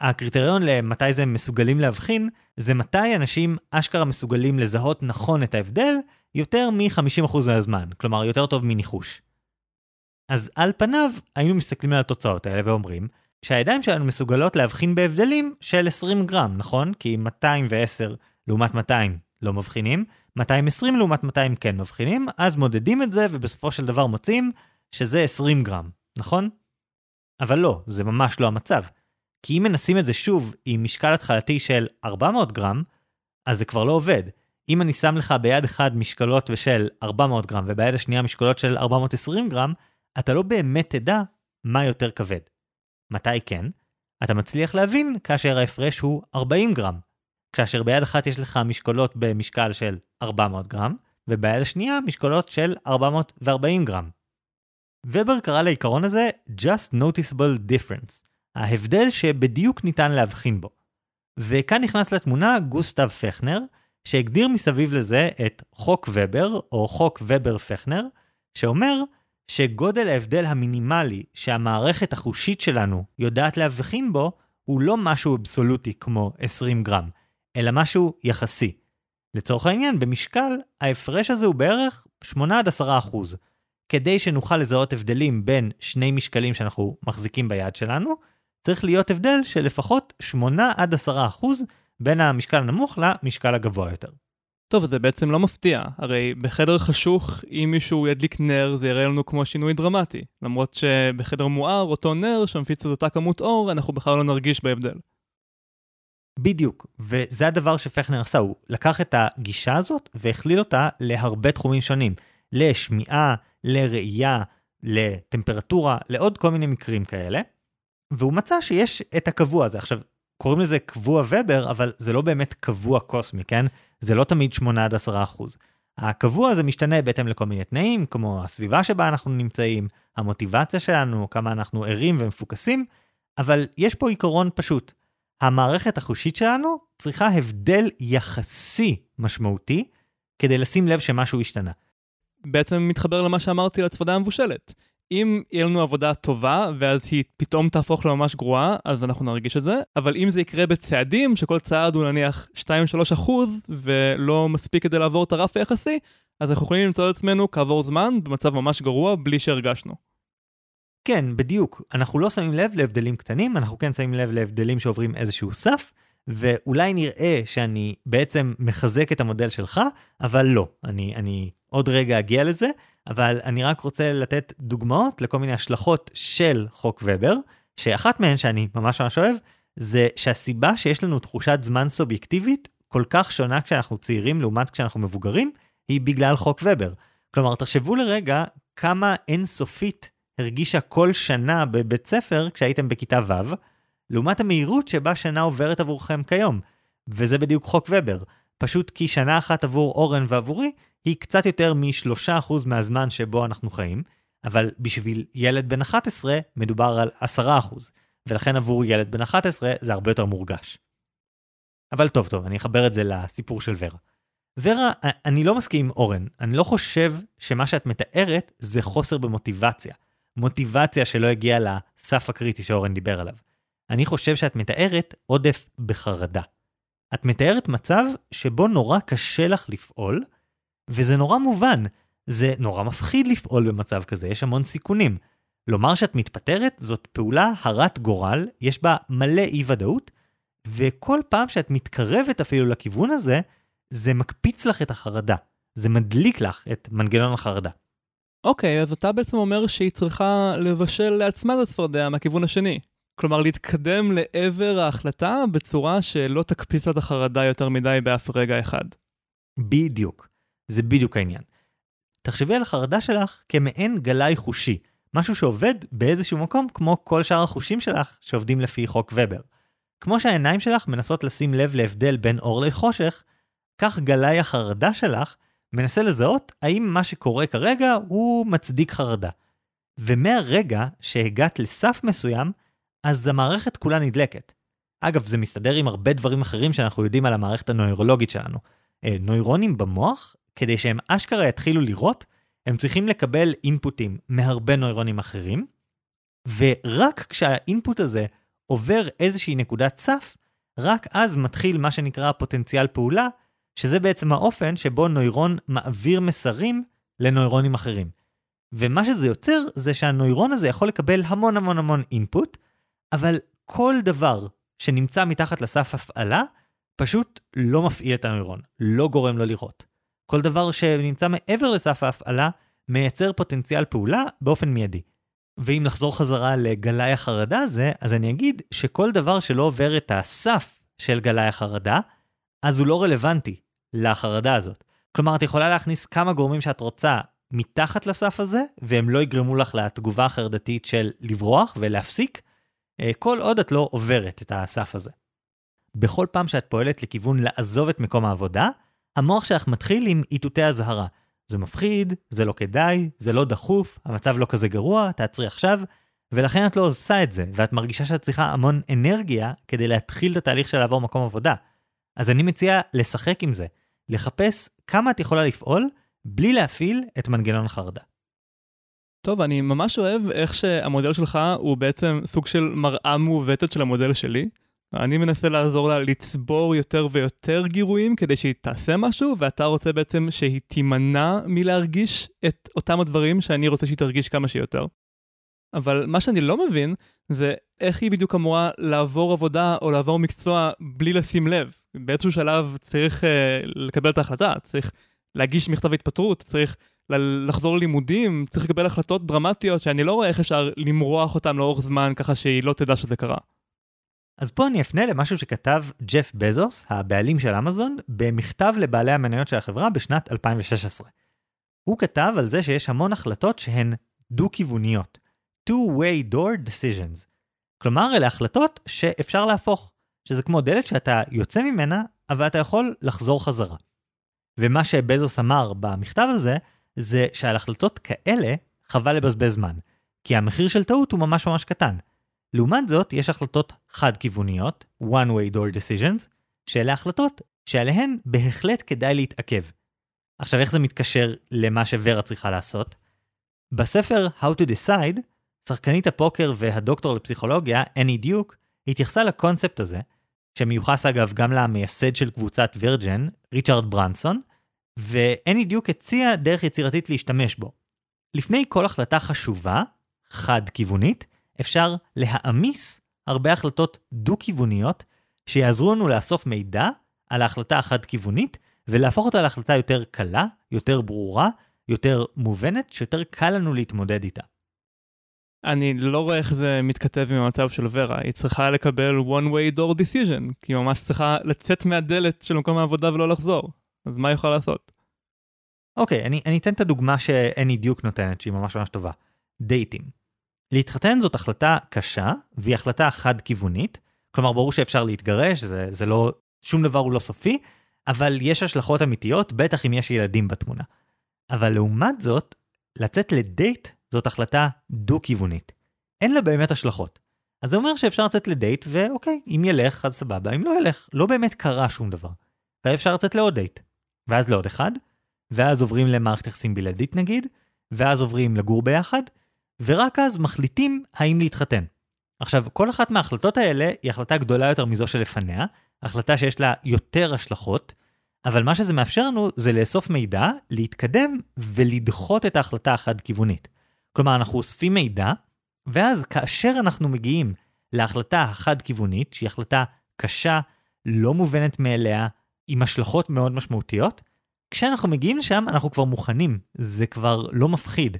הקריטריון למתי זה מסוגלים להבחין, זה מתי אנשים אשכרה מסוגלים לזהות נכון את ההבדל יותר מ-50% מהזמן, כלומר יותר טוב מניחוש. אז על פניו היינו מסתכלים על התוצאות האלה ואומרים שהידיים שלנו מסוגלות להבחין בהבדלים של 20 גרם, נכון? כי 210 לעומת 200 לא מבחינים, 220 לעומת 200 כן מבחינים, אז מודדים את זה ובסופו של דבר מוצאים שזה 20 גרם, נכון? אבל לא, זה ממש לא המצב. כי אם מנסים את זה שוב עם משקל התחלתי של 400 גרם, אז זה כבר לא עובד. אם אני שם לך ביד אחד משקלות ושל 400 גרם וביד השנייה משקלות של 420 גרם, אתה לא באמת תדע מה יותר כבד. מתי כן? אתה מצליח להבין כאשר ההפרש הוא 40 גרם. כאשר ביד אחת יש לך משקולות במשקל של 400 גרם, וביד השנייה משקולות של 440 גרם. ובר קרא לעיקרון הזה Just Noticeable Difference, ההבדל שבדיוק ניתן להבחין בו. וכאן נכנס לתמונה גוסטב פכנר, שהגדיר מסביב לזה את חוק ובר, או חוק ובר-פכנר, שאומר שגודל ההבדל המינימלי שהמערכת החושית שלנו יודעת להבחין בו, הוא לא משהו אבסולוטי כמו 20 גרם, אלא משהו יחסי. לצורך העניין, במשקל, ההפרש הזה הוא בערך 8 10 אחוז. כדי שנוכל לזהות הבדלים בין שני משקלים שאנחנו מחזיקים ביד שלנו, צריך להיות הבדל של לפחות 8 עד 10 אחוז בין המשקל הנמוך למשקל הגבוה יותר. טוב, זה בעצם לא מפתיע, הרי בחדר חשוך, אם מישהו ידליק נר, זה יראה לנו כמו שינוי דרמטי. למרות שבחדר מואר, אותו נר שמפיץ את אותה כמות אור, אנחנו בכלל לא נרגיש בהבדל. בדיוק, וזה הדבר שפכנר עשה, הוא לקח את הגישה הזאת והכליל אותה להרבה תחומים שונים. לשמיעה, לראייה, לטמפרטורה, לעוד כל מיני מקרים כאלה. והוא מצא שיש את הקבוע הזה. עכשיו, קוראים לזה קבוע ובר, אבל זה לא באמת קבוע קוסמי, כן? זה לא תמיד 8 עד 10 אחוז. הקבוע הזה משתנה בהתאם לכל מיני תנאים, כמו הסביבה שבה אנחנו נמצאים, המוטיבציה שלנו, כמה אנחנו ערים ומפוקסים, אבל יש פה עיקרון פשוט. המערכת החושית שלנו צריכה הבדל יחסי משמעותי כדי לשים לב שמשהו השתנה. בעצם מתחבר למה שאמרתי על הצוודה המבושלת. אם יהיה לנו עבודה טובה, ואז היא פתאום תהפוך לממש גרועה, אז אנחנו נרגיש את זה, אבל אם זה יקרה בצעדים, שכל צעד הוא נניח 2-3 אחוז, ולא מספיק כדי לעבור את הרף היחסי, אז אנחנו יכולים למצוא את עצמנו כעבור זמן במצב ממש גרוע, בלי שהרגשנו. כן, בדיוק. אנחנו לא שמים לב להבדלים קטנים, אנחנו כן שמים לב להבדלים שעוברים איזשהו סף, ואולי נראה שאני בעצם מחזק את המודל שלך, אבל לא. אני, אני עוד רגע אגיע לזה, אבל אני רק רוצה לתת דוגמאות לכל מיני השלכות של חוק ובר, שאחת מהן שאני ממש ממש אוהב, זה שהסיבה שיש לנו תחושת זמן סובייקטיבית כל כך שונה כשאנחנו צעירים לעומת כשאנחנו מבוגרים, היא בגלל חוק ובר. כלומר, תחשבו לרגע כמה אינסופית הרגישה כל שנה בבית ספר כשהייתם בכיתה ו', לעומת המהירות שבה שנה עוברת עבורכם כיום. וזה בדיוק חוק ובר. פשוט כי שנה אחת עבור אורן ועבורי היא קצת יותר מ-3% מהזמן שבו אנחנו חיים, אבל בשביל ילד בן 11 מדובר על 10%, ולכן עבור ילד בן 11 זה הרבה יותר מורגש. אבל טוב טוב, אני אחבר את זה לסיפור של ורה. ורה, אני לא מסכים עם אורן, אני לא חושב שמה שאת מתארת זה חוסר במוטיבציה. מוטיבציה שלא הגיעה לסף הקריטי שאורן דיבר עליו. אני חושב שאת מתארת עודף בחרדה. את מתארת מצב שבו נורא קשה לך לפעול, וזה נורא מובן. זה נורא מפחיד לפעול במצב כזה, יש המון סיכונים. לומר שאת מתפטרת זאת פעולה הרת גורל, יש בה מלא אי ודאות, וכל פעם שאת מתקרבת אפילו לכיוון הזה, זה מקפיץ לך את החרדה. זה מדליק לך את מנגנון החרדה. אוקיי, okay, אז אתה בעצם אומר שהיא צריכה לבשל לעצמה את הצפרדע מהכיוון השני. כלומר, להתקדם לעבר ההחלטה בצורה שלא תקפיץ לה את החרדה יותר מדי באף רגע אחד. בדיוק. זה בדיוק העניין. תחשבי על החרדה שלך כמעין גלאי חושי, משהו שעובד באיזשהו מקום כמו כל שאר החושים שלך שעובדים לפי חוק ובר. כמו שהעיניים שלך מנסות לשים לב להבדל בין אור לחושך, כך גלאי החרדה שלך מנסה לזהות האם מה שקורה כרגע הוא מצדיק חרדה. ומהרגע שהגעת לסף מסוים, אז המערכת כולה נדלקת. אגב, זה מסתדר עם הרבה דברים אחרים שאנחנו יודעים על המערכת הנוירולוגית שלנו. אה, נוירונים במוח כדי שהם אשכרה יתחילו לראות, הם צריכים לקבל אינפוטים מהרבה נוירונים אחרים, ורק כשהאינפוט הזה עובר איזושהי נקודת סף, רק אז מתחיל מה שנקרא פוטנציאל פעולה, שזה בעצם האופן שבו נוירון מעביר מסרים לנוירונים אחרים. ומה שזה יוצר זה שהנוירון הזה יכול לקבל המון המון המון אינפוט, אבל כל דבר שנמצא מתחת לסף הפעלה, פשוט לא מפעיל את הנוירון, לא גורם לו לראות. כל דבר שנמצא מעבר לסף ההפעלה, מייצר פוטנציאל פעולה באופן מיידי. ואם לחזור חזרה לגלאי החרדה הזה, אז אני אגיד שכל דבר שלא עובר את הסף של גלאי החרדה, אז הוא לא רלוונטי לחרדה הזאת. כלומר, את יכולה להכניס כמה גורמים שאת רוצה מתחת לסף הזה, והם לא יגרמו לך לתגובה החרדתית של לברוח ולהפסיק, אה, כל עוד את לא עוברת את הסף הזה. בכל פעם שאת פועלת לכיוון לעזוב את מקום העבודה, המוח שלך מתחיל עם איתותי אזהרה. זה מפחיד, זה לא כדאי, זה לא דחוף, המצב לא כזה גרוע, תעצרי עכשיו, ולכן את לא עושה את זה, ואת מרגישה שאת צריכה המון אנרגיה כדי להתחיל את התהליך של לעבור מקום עבודה. אז אני מציע לשחק עם זה, לחפש כמה את יכולה לפעול בלי להפעיל את מנגנון החרדה. טוב, אני ממש אוהב איך שהמודל שלך הוא בעצם סוג של מראה מעוותת של המודל שלי. אני מנסה לעזור לה לצבור יותר ויותר גירויים כדי שהיא תעשה משהו, ואתה רוצה בעצם שהיא תימנע מלהרגיש את אותם הדברים שאני רוצה שהיא תרגיש כמה שיותר. אבל מה שאני לא מבין זה איך היא בדיוק אמורה לעבור עבודה או לעבור מקצוע בלי לשים לב. באיזשהו שלב צריך uh, לקבל את ההחלטה, צריך להגיש מכתב התפטרות, צריך לחזור ללימודים, צריך לקבל החלטות דרמטיות שאני לא רואה איך אפשר למרוח אותן לאורך זמן ככה שהיא לא תדע שזה קרה. אז פה אני אפנה למשהו שכתב ג'ף בזוס, הבעלים של אמזון, במכתב לבעלי המניות של החברה בשנת 2016. הוא כתב על זה שיש המון החלטות שהן דו-כיווניות, two-way door decisions. כלומר, אלה החלטות שאפשר להפוך, שזה כמו דלת שאתה יוצא ממנה, אבל אתה יכול לחזור חזרה. ומה שבזוס אמר במכתב הזה, זה שעל החלטות כאלה חבל לבזבז זמן, כי המחיר של טעות הוא ממש ממש קטן. לעומת זאת, יש החלטות חד-כיווניות, one-way door decisions, שאלה החלטות שעליהן בהחלט כדאי להתעכב. עכשיו, איך זה מתקשר למה שוורה צריכה לעשות? בספר How to Decide, שחקנית הפוקר והדוקטור לפסיכולוגיה, אני דיוק, התייחסה לקונספט הזה, שמיוחס אגב גם למייסד של קבוצת וירג'ן, ריצ'רד ברנסון, ואני דיוק הציע דרך יצירתית להשתמש בו. לפני כל החלטה חשובה, חד-כיוונית, אפשר להעמיס הרבה החלטות דו-כיווניות שיעזרו לנו לאסוף מידע על ההחלטה החד-כיוונית ולהפוך אותה להחלטה יותר קלה, יותר ברורה, יותר מובנת, שיותר קל לנו להתמודד איתה. אני לא רואה איך זה מתכתב עם המצב של ורה, היא צריכה לקבל one way door decision, כי היא ממש צריכה לצאת מהדלת של מקום העבודה ולא לחזור, אז מה היא יכולה לעשות? אוקיי, okay, אני, אני אתן את הדוגמה שאני דיוק נותנת, שהיא ממש ממש טובה. דייטים. להתחתן זאת החלטה קשה, והיא החלטה חד-כיוונית, כלומר ברור שאפשר להתגרש, זה, זה לא, שום דבר הוא לא סופי, אבל יש השלכות אמיתיות, בטח אם יש ילדים בתמונה. אבל לעומת זאת, לצאת לדייט זאת החלטה דו-כיוונית. אין לה באמת השלכות. אז זה אומר שאפשר לצאת לדייט, ואוקיי, אם ילך אז סבבה, אם לא ילך, לא באמת קרה שום דבר. ואפשר לצאת לעוד דייט. ואז לעוד אחד, ואז עוברים למערכת יחסים בלעדית נגיד, ואז עוברים לגור ביחד, ורק אז מחליטים האם להתחתן. עכשיו, כל אחת מההחלטות האלה היא החלטה גדולה יותר מזו שלפניה, החלטה שיש לה יותר השלכות, אבל מה שזה מאפשר לנו זה לאסוף מידע, להתקדם ולדחות את ההחלטה החד-כיוונית. כלומר, אנחנו אוספים מידע, ואז כאשר אנחנו מגיעים להחלטה החד-כיוונית, שהיא החלטה קשה, לא מובנת מאליה, עם השלכות מאוד משמעותיות, כשאנחנו מגיעים לשם אנחנו כבר מוכנים, זה כבר לא מפחיד.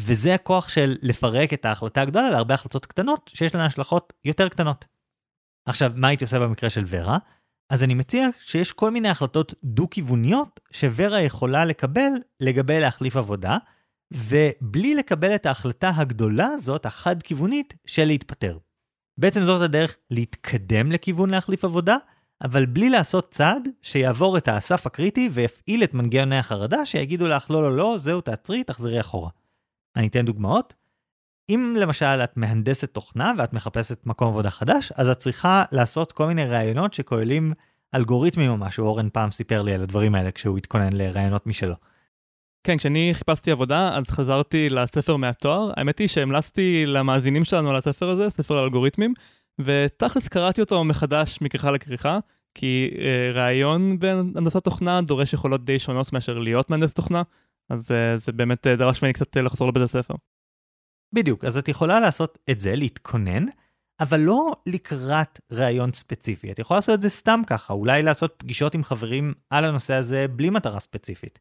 וזה הכוח של לפרק את ההחלטה הגדולה להרבה החלטות קטנות שיש להן השלכות יותר קטנות. עכשיו, מה הייתי עושה במקרה של ורה? אז אני מציע שיש כל מיני החלטות דו-כיווניות שוורה יכולה לקבל לגבי להחליף עבודה, ובלי לקבל את ההחלטה הגדולה הזאת, החד-כיוונית, של להתפטר. בעצם זאת הדרך להתקדם לכיוון להחליף עבודה, אבל בלי לעשות צעד שיעבור את הסף הקריטי ויפעיל את מנגנוני החרדה שיגידו לך לא לא לא, זהו תעצרי, תחזרי אחורה. אני אתן דוגמאות. אם למשל את מהנדסת תוכנה ואת מחפשת מקום עבודה חדש, אז את צריכה לעשות כל מיני ראיונות שכוללים אלגוריתמים או משהו, אורן פעם סיפר לי על הדברים האלה כשהוא התכונן לראיונות משלו. כן, כשאני חיפשתי עבודה, אז חזרתי לספר מהתואר. האמת היא שהמלצתי למאזינים שלנו על הספר הזה, ספר האלגוריתמים, ותכלס קראתי אותו מחדש מכריכה לכריכה, כי אה, ראיון בהנדסת תוכנה דורש יכולות די שונות מאשר להיות מהנדס תוכנה, אז אה, זה באמת אה, דרש ממני קצת אה, לחזור לבית הספר. בדיוק, אז את יכולה לעשות את זה, להתכונן, אבל לא לקראת ראיון ספציפי. את יכולה לעשות את זה סתם ככה, אולי לעשות פגישות עם חברים על הנושא הזה בלי מטרה ספציפית.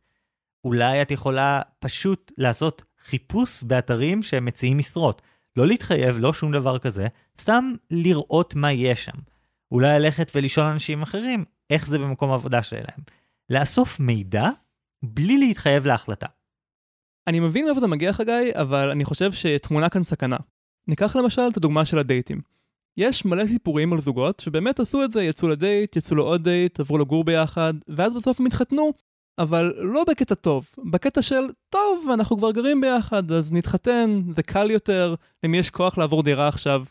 אולי את יכולה פשוט לעשות חיפוש באתרים שמציעים משרות. לא להתחייב, לא שום דבר כזה, סתם לראות מה יש שם. אולי ללכת ולשאול אנשים אחרים איך זה במקום העבודה שלהם. לאסוף מידע בלי להתחייב להחלטה. אני מבין מאיפה אתה מגיע חגי, אבל אני חושב שתמונה כאן סכנה. ניקח למשל את הדוגמה של הדייטים. יש מלא סיפורים על זוגות שבאמת עשו את זה, יצאו לדייט, יצאו לעוד דייט, עברו לגור ביחד, ואז בסוף הם התחתנו, אבל לא בקטע טוב, בקטע של, טוב, אנחנו כבר גרים ביחד, אז נתחתן, זה קל יותר, למי יש כוח לעבור דירה עכשיו.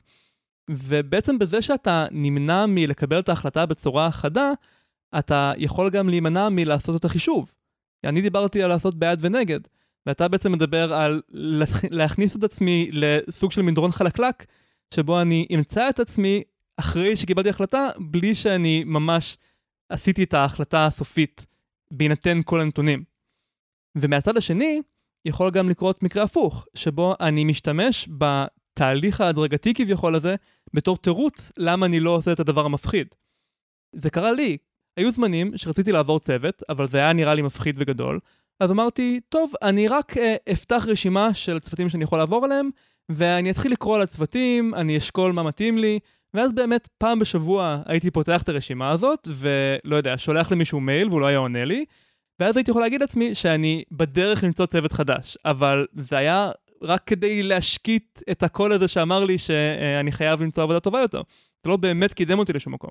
ובעצם בזה שאתה נמנע מלקבל את ההחלטה בצורה חדה, אתה יכול גם להימנע מלעשות את החישוב. אני דיברתי על לעשות בעד ונגד, ואתה בעצם מדבר על להכניס את עצמי לסוג של מדרון חלקלק, שבו אני אמצא את עצמי אחרי שקיבלתי החלטה, בלי שאני ממש עשיתי את ההחלטה הסופית בהינתן כל הנתונים. ומהצד השני, יכול גם לקרות מקרה הפוך, שבו אני משתמש בתהליך ההדרגתי כביכול הזה, בתור תירוץ למה אני לא עושה את הדבר המפחיד. זה קרה לי. היו זמנים שרציתי לעבור צוות, אבל זה היה נראה לי מפחיד וגדול, אז אמרתי, טוב, אני רק uh, אפתח רשימה של צוותים שאני יכול לעבור עליהם, ואני אתחיל לקרוא על הצוותים, אני אשקול מה מתאים לי, ואז באמת פעם בשבוע הייתי פותח את הרשימה הזאת, ולא יודע, שולח למישהו מייל והוא לא היה עונה לי, ואז הייתי יכול להגיד לעצמי שאני בדרך למצוא צוות חדש, אבל זה היה רק כדי להשקיט את הקול הזה שאמר לי שאני חייב למצוא עבודה טובה יותר. זה לא באמת קידם אותי לשום מקום.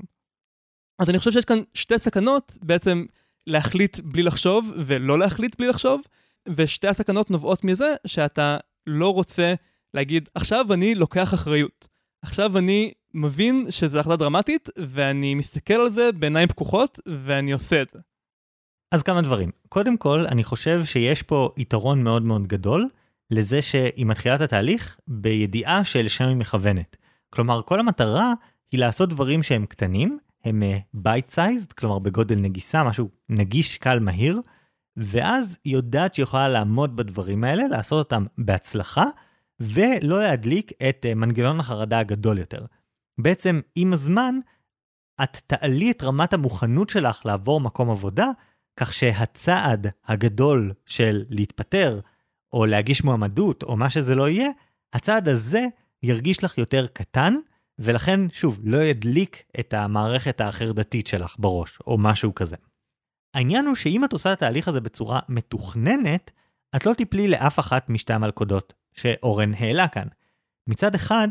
אז אני חושב שיש כאן שתי סכנות, בעצם להחליט בלי לחשוב ולא להחליט בלי לחשוב, ושתי הסכנות נובעות מזה שאתה לא רוצה להגיד, עכשיו אני לוקח אחריות. עכשיו אני מבין שזו החלטה דרמטית, ואני מסתכל על זה בעיניים פקוחות, ואני עושה את זה. אז כמה דברים. קודם כל, אני חושב שיש פה יתרון מאוד מאוד גדול לזה שהיא מתחילה את התהליך בידיעה שלשם היא מכוונת. כלומר, כל המטרה היא לעשות דברים שהם קטנים, הם bite אה, sized, כלומר בגודל נגיסה, משהו נגיש, קל, מהיר, ואז היא יודעת שהיא יכולה לעמוד בדברים האלה, לעשות אותם בהצלחה, ולא להדליק את אה, מנגנון החרדה הגדול יותר. בעצם, עם הזמן, את תעלי את רמת המוכנות שלך לעבור מקום עבודה, כך שהצעד הגדול של להתפטר, או להגיש מועמדות, או מה שזה לא יהיה, הצעד הזה ירגיש לך יותר קטן, ולכן, שוב, לא ידליק את המערכת החרדתית שלך בראש, או משהו כזה. העניין הוא שאם את עושה את התהליך הזה בצורה מתוכננת, את לא תיפלי לאף אחת משתי המלכודות שאורן העלה כאן. מצד אחד,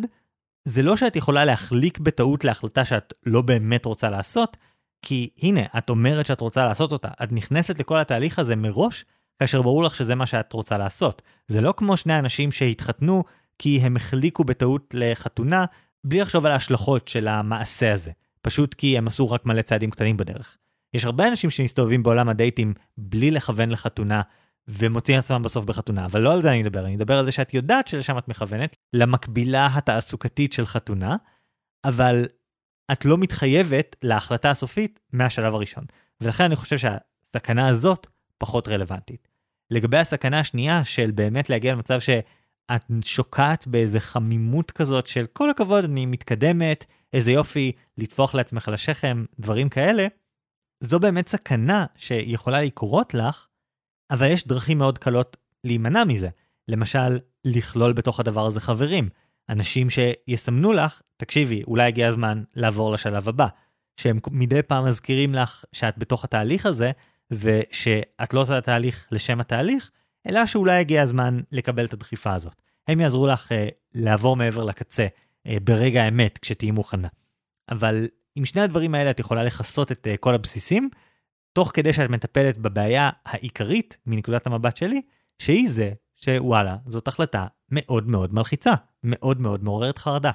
זה לא שאת יכולה להחליק בטעות להחלטה שאת לא באמת רוצה לעשות, כי הנה, את אומרת שאת רוצה לעשות אותה, את נכנסת לכל התהליך הזה מראש, כאשר ברור לך שזה מה שאת רוצה לעשות. זה לא כמו שני אנשים שהתחתנו כי הם החליקו בטעות לחתונה, בלי לחשוב על ההשלכות של המעשה הזה, פשוט כי הם עשו רק מלא צעדים קטנים בדרך. יש הרבה אנשים שמסתובבים בעולם הדייטים בלי לכוון לחתונה, ומוצאים עצמם בסוף בחתונה, אבל לא על זה אני מדבר, אני מדבר על זה שאת יודעת שלשם את מכוונת, למקבילה התעסוקתית של חתונה, אבל את לא מתחייבת להחלטה הסופית מהשלב הראשון. ולכן אני חושב שהסכנה הזאת פחות רלוונטית. לגבי הסכנה השנייה של באמת להגיע למצב שאת שוקעת באיזה חמימות כזאת של כל הכבוד אני מתקדמת, איזה יופי, לטפוח לעצמך לשכם, דברים כאלה, זו באמת סכנה שיכולה לקרות לך, אבל יש דרכים מאוד קלות להימנע מזה. למשל, לכלול בתוך הדבר הזה חברים. אנשים שיסמנו לך, תקשיבי, אולי הגיע הזמן לעבור לשלב הבא. שהם מדי פעם מזכירים לך שאת בתוך התהליך הזה, ושאת לא עושה את התהליך לשם התהליך, אלא שאולי הגיע הזמן לקבל את הדחיפה הזאת. הם יעזרו לך uh, לעבור מעבר לקצה uh, ברגע האמת כשתהיי מוכנה. אבל עם שני הדברים האלה את יכולה לכסות את uh, כל הבסיסים, תוך כדי שאת מטפלת בבעיה העיקרית מנקודת המבט שלי, שהיא זה שוואלה, זאת החלטה מאוד מאוד מלחיצה, מאוד מאוד מעוררת חרדה.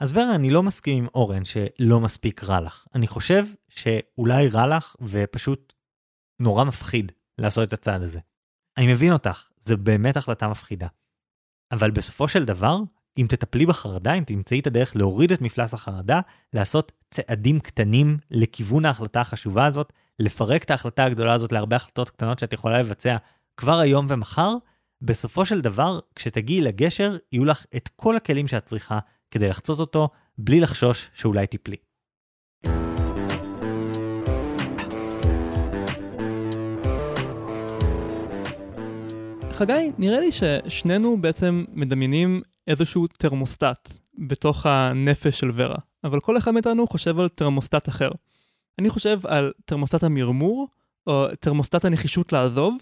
אז ורה, אני לא מסכים עם אורן שלא מספיק רע לך. אני חושב שאולי רע לך ופשוט נורא מפחיד לעשות את הצעד הזה. אני מבין אותך, זו באמת החלטה מפחידה. אבל בסופו של דבר, אם תטפלי בחרדה, אם תמצאי את הדרך להוריד את מפלס החרדה, לעשות צעדים קטנים לכיוון ההחלטה החשובה הזאת, לפרק את ההחלטה הגדולה הזאת להרבה החלטות קטנות שאת יכולה לבצע כבר היום ומחר, בסופו של דבר, כשתגיעי לגשר, יהיו לך את כל הכלים שאת צריכה כדי לחצות אותו, בלי לחשוש שאולי תיפלי. חגי, נראה לי ששנינו בעצם מדמיינים איזשהו תרמוסטט בתוך הנפש של ורה, אבל כל אחד מאיתנו חושב על תרמוסטט אחר. אני חושב על תרמוסטט המרמור, או תרמוסטט הנחישות לעזוב,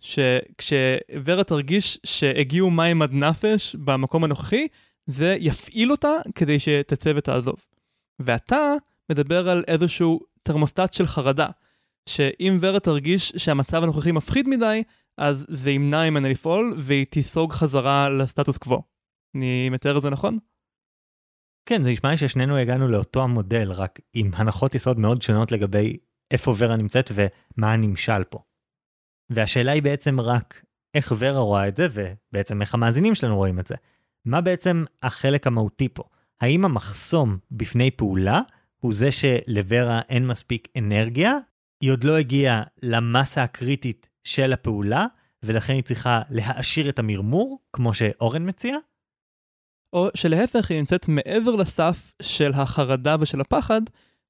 שכשוורה תרגיש שהגיעו מים עד נפש במקום הנוכחי, זה יפעיל אותה כדי שתצא ותעזוב. ואתה מדבר על איזשהו תרמוסטט של חרדה, שאם ורה תרגיש שהמצב הנוכחי מפחיד מדי, אז זה ימנע ממנה לפעול והיא תיסוג חזרה לסטטוס קוו. אני מתאר את זה נכון? כן, זה נשמע לי ששנינו הגענו לאותו המודל, רק עם הנחות יסוד מאוד שונות לגבי איפה ורה נמצאת ומה הנמשל פה. והשאלה היא בעצם רק איך ורה רואה את זה, ובעצם איך המאזינים שלנו רואים את זה. מה בעצם החלק המהותי פה? האם המחסום בפני פעולה הוא זה שלוורה אין מספיק אנרגיה? היא עוד לא הגיעה למסה הקריטית של הפעולה, ולכן היא צריכה להעשיר את המרמור, כמו שאורן מציע? או שלהפך היא נמצאת מעבר לסף של החרדה ושל הפחד,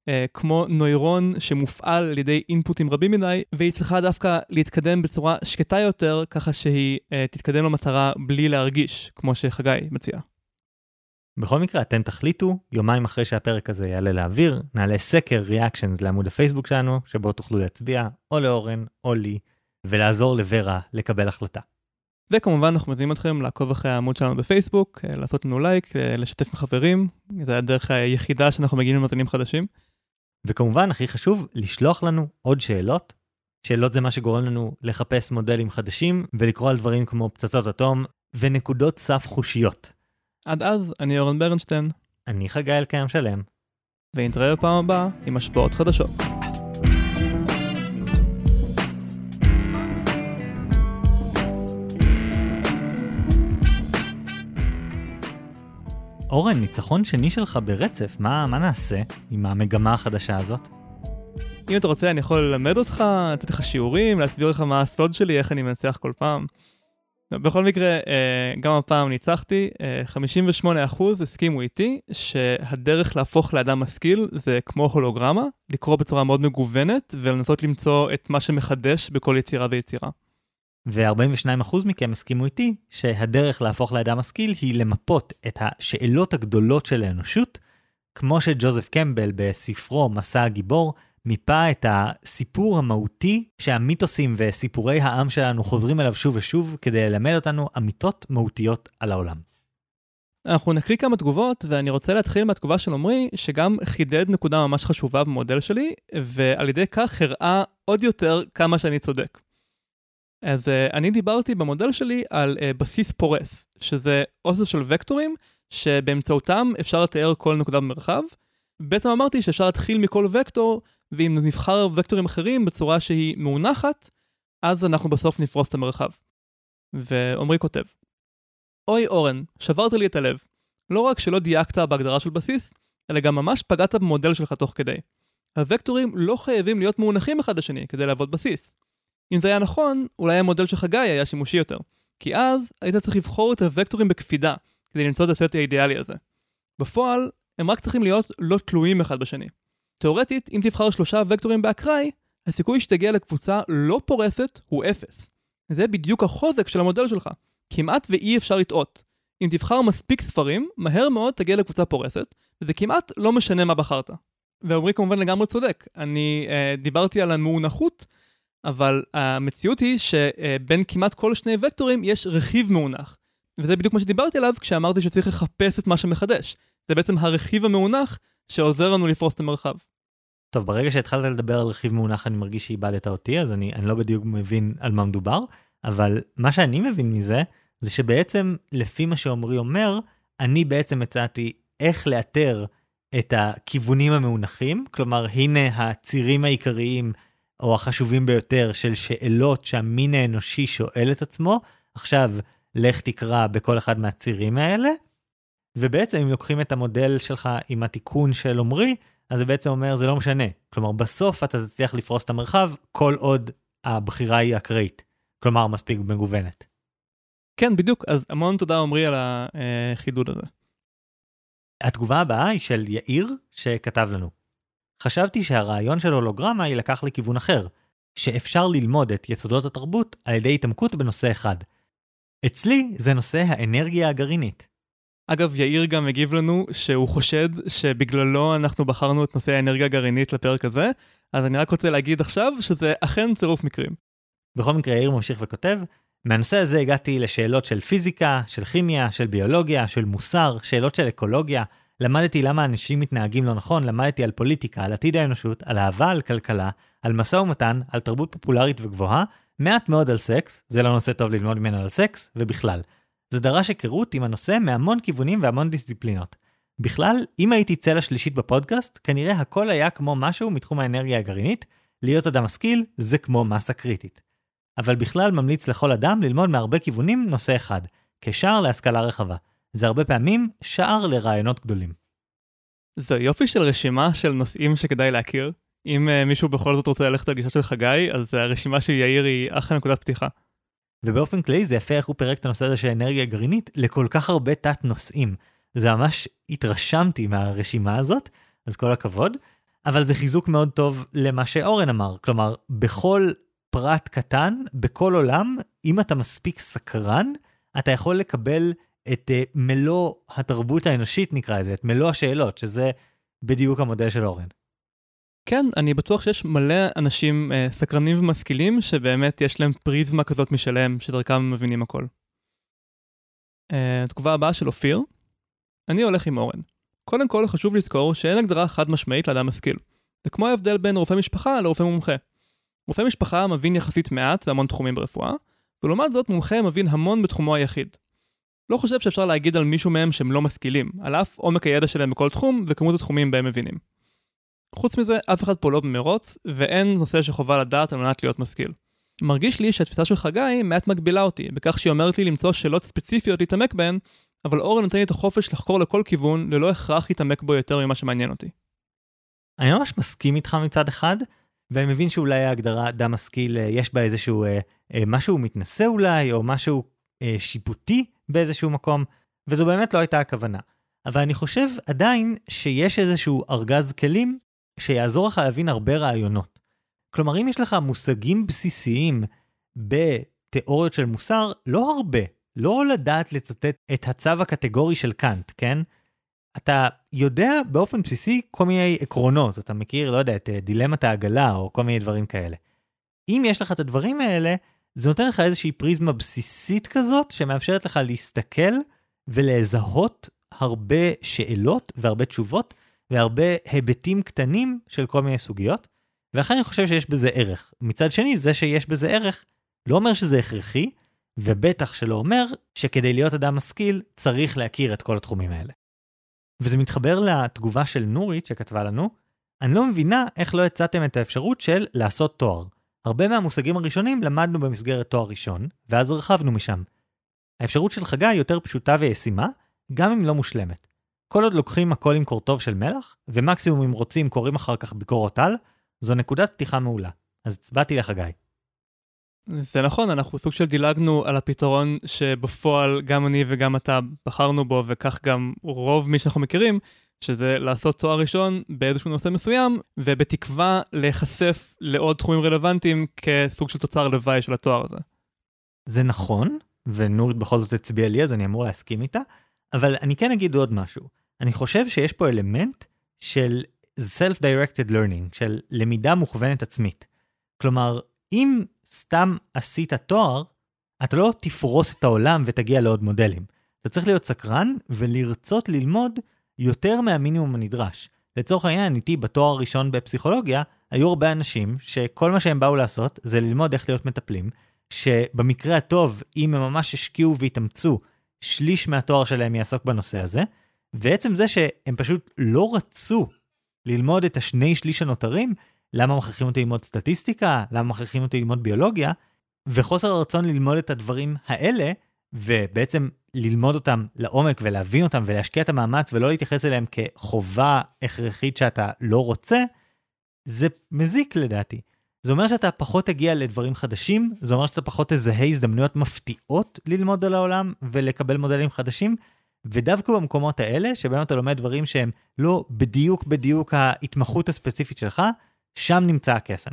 אה, כמו נוירון שמופעל על ידי אינפוטים רבים מדי, והיא צריכה דווקא להתקדם בצורה שקטה יותר, ככה שהיא אה, תתקדם למטרה בלי להרגיש, כמו שחגי מציע. בכל מקרה, אתם תחליטו, יומיים אחרי שהפרק הזה יעלה לאוויר, נעלה סקר ריאקשנס לעמוד הפייסבוק שלנו, שבו תוכלו להצביע או לאורן או לי, ולעזור לוורה לקבל החלטה. וכמובן אנחנו מזמינים אתכם לעקוב אחרי העמוד שלנו בפייסבוק, אה, לעשות לנו לייק, לשתף עם חברים, זה הדרך היחידה שאנחנו מגיעים למאזינים חדשים. וכמובן, הכי חשוב, לשלוח לנו עוד שאלות. שאלות זה מה שגורם לנו לחפש מודלים חדשים ולקרוא על דברים כמו פצצות אטום ונקודות סף חושיות. עד אז, אני אורן ברנשטיין. אני חגי אלקיים שלם. ונתראה בפעם הבאה עם השפעות חדשות. אורן, ניצחון שני שלך ברצף, מה, מה נעשה עם המגמה החדשה הזאת? אם אתה רוצה אני יכול ללמד אותך, לתת לך שיעורים, להסביר לך מה הסוד שלי, איך אני מנצח כל פעם. בכל מקרה, אה, גם הפעם ניצחתי, 58% אה, הסכימו איתי שהדרך להפוך לאדם משכיל זה כמו הולוגרמה, לקרוא בצורה מאוד מגוונת ולנסות למצוא את מה שמחדש בכל יצירה ויצירה. ו-42% מכם הסכימו איתי שהדרך להפוך לאדם משכיל היא למפות את השאלות הגדולות של האנושות, כמו שג'וזף קמבל בספרו מסע הגיבור מיפה את הסיפור המהותי שהמיתוסים וסיפורי העם שלנו חוזרים אליו שוב ושוב כדי ללמד אותנו אמיתות מהותיות על העולם. אנחנו נקריא כמה תגובות ואני רוצה להתחיל מהתגובה של עמרי שגם חידד נקודה ממש חשובה במודל שלי ועל ידי כך הראה עוד יותר כמה שאני צודק. אז uh, אני דיברתי במודל שלי על uh, בסיס פורס, שזה אוסף של וקטורים שבאמצעותם אפשר לתאר כל נקודה במרחב. בעצם אמרתי שאפשר להתחיל מכל וקטור, ואם נבחר וקטורים אחרים בצורה שהיא מאונחת, אז אנחנו בסוף נפרוס את המרחב. ועמרי כותב, אוי אורן, שברת לי את הלב. לא רק שלא דייקת בהגדרה של בסיס, אלא גם ממש פגעת במודל שלך תוך כדי. הוקטורים לא חייבים להיות מאונחים אחד לשני כדי לעבוד בסיס. אם זה היה נכון, אולי המודל של חגי היה שימושי יותר. כי אז היית צריך לבחור את הוקטורים בקפידה, כדי למצוא את הסט האידיאלי הזה. בפועל, הם רק צריכים להיות לא תלויים אחד בשני. תאורטית, אם תבחר שלושה וקטורים באקראי, הסיכוי שתגיע לקבוצה לא פורסת הוא אפס. זה בדיוק החוזק של המודל שלך. כמעט ואי אפשר לטעות. אם תבחר מספיק ספרים, מהר מאוד תגיע לקבוצה פורסת, וזה כמעט לא משנה מה בחרת. ועמרי כמובן לגמרי צודק. אני אה, דיברתי על המאונחות, אבל המציאות היא שבין כמעט כל שני וקטורים יש רכיב מאונח. וזה בדיוק מה שדיברתי עליו כשאמרתי שצריך לחפש את מה שמחדש. זה בעצם הרכיב המאונח שעוזר לנו לפרוס את המרחב. טוב, ברגע שהתחלת לדבר על רכיב מאונח אני מרגיש שאיבדת אותי, אז אני, אני לא בדיוק מבין על מה מדובר, אבל מה שאני מבין מזה, זה שבעצם לפי מה שעמרי אומר, אני בעצם הצעתי איך לאתר את הכיוונים המאונחים, כלומר הנה הצירים העיקריים או החשובים ביותר של שאלות שהמין האנושי שואל את עצמו, עכשיו לך תקרא בכל אחד מהצירים האלה, ובעצם אם לוקחים את המודל שלך עם התיקון של עומרי, אז זה בעצם אומר זה לא משנה. כלומר, בסוף אתה תצליח לפרוס את המרחב כל עוד הבחירה היא אקראית. כלומר, מספיק מגוונת. כן, בדיוק, אז המון תודה עמרי על החידוד הזה. התגובה הבאה היא של יאיר, שכתב לנו. חשבתי שהרעיון של הולוגרמה יילקח לכיוון אחר, שאפשר ללמוד את יסודות התרבות על ידי התעמקות בנושא אחד. אצלי זה נושא האנרגיה הגרעינית. אגב, יאיר גם הגיב לנו שהוא חושד שבגללו אנחנו בחרנו את נושא האנרגיה הגרעינית לפרק הזה, אז אני רק רוצה להגיד עכשיו שזה אכן צירוף מקרים. בכל מקרה, יאיר ממשיך וכותב, מהנושא הזה הגעתי לשאלות של פיזיקה, של כימיה, של ביולוגיה, של מוסר, שאלות של אקולוגיה. למדתי למה אנשים מתנהגים לא נכון, למדתי על פוליטיקה, על עתיד האנושות, על אהבה, על כלכלה, על משא ומתן, על תרבות פופולרית וגבוהה, מעט מאוד על סקס, זה לא נושא טוב ללמוד ממנו על סקס, ובכלל. זה דרש היכרות עם הנושא מהמון כיוונים והמון דיסציפלינות. בכלל, אם הייתי צלע שלישית בפודקאסט, כנראה הכל היה כמו משהו מתחום האנרגיה הגרעינית, להיות אדם משכיל זה כמו מסה קריטית. אבל בכלל ממליץ לכל אדם ללמוד מהרבה כיוונים נושא אחד, כשער להשכלה רחבה. זה הרבה פעמים שער לרעיונות גדולים. זה יופי של רשימה של נושאים שכדאי להכיר. אם uh, מישהו בכל זאת רוצה ללכת על גישה של חגי, אז הרשימה של יאיר היא אחלה נקודת פתיחה. ובאופן כללי זה יפה איך הוא פירק את הנושא הזה של אנרגיה גרעינית לכל כך הרבה תת נושאים. זה ממש התרשמתי מהרשימה הזאת, אז כל הכבוד. אבל זה חיזוק מאוד טוב למה שאורן אמר, כלומר, בכל פרט קטן, בכל עולם, אם אתה מספיק סקרן, אתה יכול לקבל את uh, מלוא התרבות האנושית נקרא לזה, את מלוא השאלות, שזה בדיוק המודל של אורן. כן, אני בטוח שיש מלא אנשים uh, סקרנים ומשכילים שבאמת יש להם פריזמה כזאת משלהם, שדרכם הם מבינים הכל. Uh, התגובה הבאה של אופיר, אני הולך עם אורן. קודם כל חשוב לזכור שאין הגדרה חד משמעית לאדם משכיל. זה כמו ההבדל בין רופא משפחה לרופא מומחה. רופא משפחה מבין יחסית מעט בהמון תחומים ברפואה, ולעומת זאת מומחה מבין המון בתחומו היחיד. לא חושב שאפשר להגיד על מישהו מהם שהם לא משכילים, על אף עומק הידע שלהם בכל תחום וכמות התחומים בהם מבינים. חוץ מזה, אף אחד פה לא במרוץ, ואין נושא שחובה לדעת על מנת להיות משכיל. מרגיש לי שהתפיסה של חגי מעט מגבילה אותי, בכך שהיא אומרת לי למצוא שאלות ספציפיות להתעמק בהן, אבל אורן נותן לי את החופש לחקור לכל כיוון, ללא הכרח להתעמק בו יותר ממה שמעניין אותי. אני ממש מסכים איתך מצד אחד, ואני מבין שאולי ההגדרה אדם משכיל, אה, יש בה איזשהו אה, אה, משהו מתנשא אולי, או משהו שיפוטי באיזשהו מקום, וזו באמת לא הייתה הכוונה. אבל אני חושב עדיין שיש איזשהו ארגז כלים שיעזור לך להבין הרבה רעיונות. כלומר, אם יש לך מושגים בסיסיים בתיאוריות של מוסר, לא הרבה, לא לדעת לצטט את הצו הקטגורי של קאנט, כן? אתה יודע באופן בסיסי כל מיני עקרונות, אתה מכיר, לא יודע, את אה, דילמת העגלה או כל מיני דברים כאלה. אם יש לך את הדברים האלה, זה נותן לך איזושהי פריזמה בסיסית כזאת, שמאפשרת לך להסתכל ולזהות הרבה שאלות והרבה תשובות והרבה היבטים קטנים של כל מיני סוגיות, ולכן אני חושב שיש בזה ערך. מצד שני, זה שיש בזה ערך לא אומר שזה הכרחי, ובטח שלא אומר שכדי להיות אדם משכיל צריך להכיר את כל התחומים האלה. וזה מתחבר לתגובה של נורית שכתבה לנו, אני לא מבינה איך לא הצעתם את האפשרות של לעשות תואר. הרבה מהמושגים הראשונים למדנו במסגרת תואר ראשון, ואז הרחבנו משם. האפשרות של חגי יותר פשוטה וישימה, גם אם לא מושלמת. כל עוד לוקחים הכל עם קורטוב של מלח, ומקסימום אם רוצים קוראים אחר כך ביקורות על, זו נקודת פתיחה מעולה. אז הצבעתי לחגי. זה נכון, אנחנו סוג של דילגנו על הפתרון שבפועל גם אני וגם אתה בחרנו בו, וכך גם רוב מי שאנחנו מכירים, שזה לעשות תואר ראשון באיזשהו נושא מסוים, ובתקווה להיחשף לעוד תחומים רלוונטיים כסוג של תוצר לוואי של התואר הזה. זה נכון, ונורית בכל זאת הצביעה לי אז אני אמור להסכים איתה, אבל אני כן אגיד עוד משהו. אני חושב שיש פה אלמנט של self-directed learning, של למידה מוכוונת עצמית. כלומר, אם סתם עשית תואר, אתה לא תפרוס את העולם ותגיע לעוד מודלים. אתה צריך להיות סקרן ולרצות ללמוד יותר מהמינימום הנדרש. לצורך העניין, איתי בתואר הראשון בפסיכולוגיה, היו הרבה אנשים שכל מה שהם באו לעשות זה ללמוד איך להיות מטפלים, שבמקרה הטוב, אם הם ממש השקיעו והתאמצו, שליש מהתואר שלהם יעסוק בנושא הזה, ועצם זה שהם פשוט לא רצו ללמוד את השני שליש הנותרים, למה מכריחים אותי ללמוד סטטיסטיקה, למה מכריחים אותי ללמוד ביולוגיה, וחוסר הרצון ללמוד את הדברים האלה, ובעצם ללמוד אותם לעומק ולהבין אותם ולהשקיע את המאמץ ולא להתייחס אליהם כחובה הכרחית שאתה לא רוצה, זה מזיק לדעתי. זה אומר שאתה פחות תגיע לדברים חדשים, זה אומר שאתה פחות תזהה הזדמנויות מפתיעות ללמוד על העולם ולקבל מודלים חדשים, ודווקא במקומות האלה, שבהם אתה לומד דברים שהם לא בדיוק בדיוק ההתמחות הספציפית שלך, שם נמצא הקסם.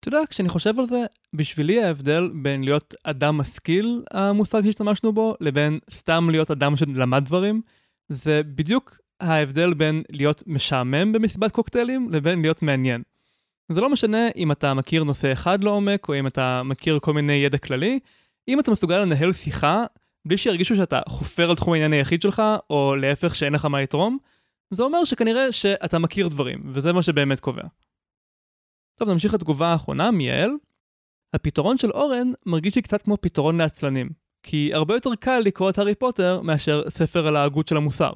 אתה יודע, כשאני חושב על זה, בשבילי ההבדל בין להיות אדם משכיל, המושג שהשתמשנו בו, לבין סתם להיות אדם שלמד דברים, זה בדיוק ההבדל בין להיות משעמם במסיבת קוקטיילים לבין להיות מעניין. זה לא משנה אם אתה מכיר נושא אחד לעומק, או אם אתה מכיר כל מיני ידע כללי, אם אתה מסוגל לנהל שיחה בלי שירגישו שאתה חופר על תחום העניין היחיד שלך, או להפך שאין לך מה לתרום, זה אומר שכנראה שאתה מכיר דברים, וזה מה שבאמת קובע. טוב, נמשיך לתגובה האחרונה מיעל. הפתרון של אורן מרגיש לי קצת כמו פתרון לעצלנים, כי הרבה יותר קל לקרוא את הארי פוטר מאשר ספר על ההגות של המוסר.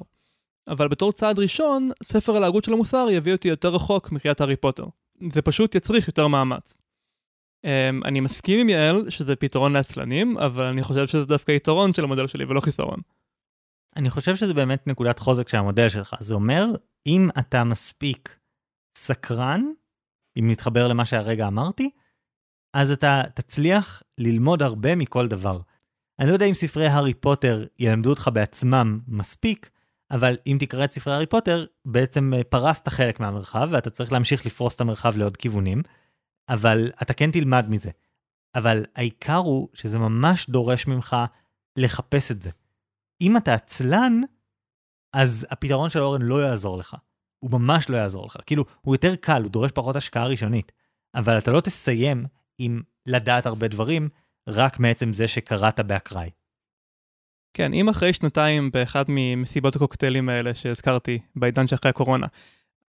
אבל בתור צעד ראשון, ספר על ההגות של המוסר יביא אותי יותר רחוק מקריאת הארי פוטר. זה פשוט יצריך יותר מאמץ. Um, אני מסכים עם יעל שזה פתרון לעצלנים, אבל אני חושב שזה דווקא יתרון של המודל שלי ולא חיסרון. אני חושב שזה באמת נקודת חוזק של המודל שלך. זה אומר, אם אתה מספיק סקרן, אם נתחבר למה שהרגע אמרתי, אז אתה תצליח ללמוד הרבה מכל דבר. אני לא יודע אם ספרי הארי פוטר ילמדו אותך בעצמם מספיק, אבל אם תקרא את ספרי הארי פוטר, בעצם אה, פרסת חלק מהמרחב, ואתה צריך להמשיך לפרוס את המרחב לעוד כיוונים, אבל אתה כן תלמד מזה. אבל העיקר הוא שזה ממש דורש ממך לחפש את זה. אם אתה עצלן, אז הפתרון של אורן לא יעזור לך. הוא ממש לא יעזור לך. כאילו, הוא יותר קל, הוא דורש פחות השקעה ראשונית. אבל אתה לא תסיים עם לדעת הרבה דברים, רק מעצם זה שקראת באקראי. כן, אם אחרי שנתיים באחד ממסיבות הקוקטיילים האלה שהזכרתי, בעידן שאחרי הקורונה,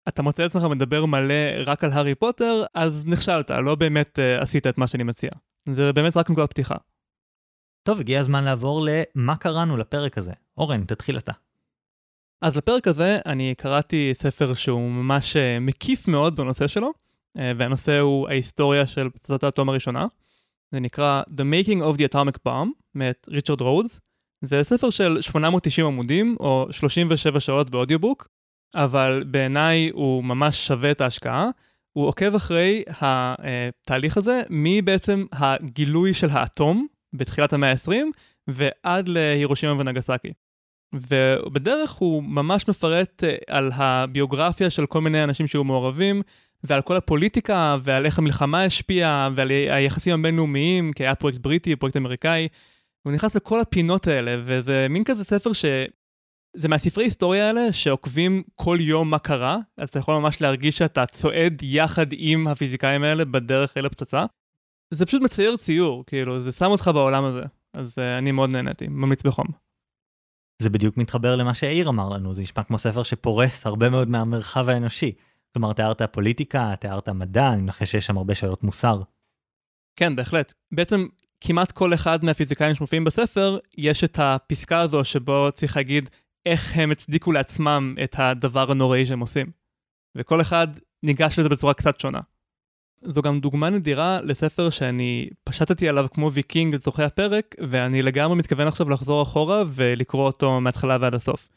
אתה מוצא את עצמך מדבר מלא רק על הארי פוטר, אז נכשלת, לא באמת uh, עשית את מה שאני מציע. זה באמת רק נקודת פתיחה. טוב, הגיע הזמן לעבור למה קראנו לפרק הזה. אורן, תתחיל אתה. אז לפרק הזה אני קראתי ספר שהוא ממש uh, מקיף מאוד בנושא שלו, uh, והנושא הוא ההיסטוריה של פצצת האטום הראשונה. זה נקרא The Making of the Atomic Bomb, מאת ריצ'רד רודס. זה ספר של 890 עמודים, או 37 שעות באודיובוק, אבל בעיניי הוא ממש שווה את ההשקעה. הוא עוקב אחרי התהליך הזה מבעצם הגילוי של האטום בתחילת המאה ה-20 ועד להירושימה ונגסקי. ובדרך הוא ממש מפרט אה, על הביוגרפיה של כל מיני אנשים שהיו מעורבים ועל כל הפוליטיקה ועל איך המלחמה השפיעה ועל היחסים הבינלאומיים כי היה פרויקט בריטי, פרויקט אמריקאי. הוא נכנס לכל הפינות האלה וזה מין כזה ספר ש... זה מהספרי היסטוריה האלה שעוקבים כל יום מה קרה, אז אתה יכול ממש להרגיש שאתה צועד יחד עם הפיזיקאים האלה בדרך אל הפצצה. זה פשוט מצייר ציור, כאילו, זה שם אותך בעולם הזה. אז uh, אני מאוד נהניתי, ממליץ בחום. זה בדיוק מתחבר למה שיאיר אמר לנו, זה נשמע כמו ספר שפורס הרבה מאוד מהמרחב האנושי. כלומר, תיארת פוליטיקה, תיארת מדע, אני מנחש שיש שם הרבה שאלות מוסר. כן, בהחלט. בעצם כמעט כל אחד מהפיזיקאים שמופיעים בספר, יש את הפסקה הזו שבו צריך להגיד איך הם הצדיקו לעצמם את הדבר הנוראי שהם עושים. וכל אחד ניגש לזה בצורה קצת שונה. זו גם דוגמה נדירה לספר שאני פשטתי עליו כמו ויקינג לצורכי הפרק, ואני לגמרי מתכוון עכשיו לחזור אחורה ולקרוא אותו מההתחלה ועד הסוף.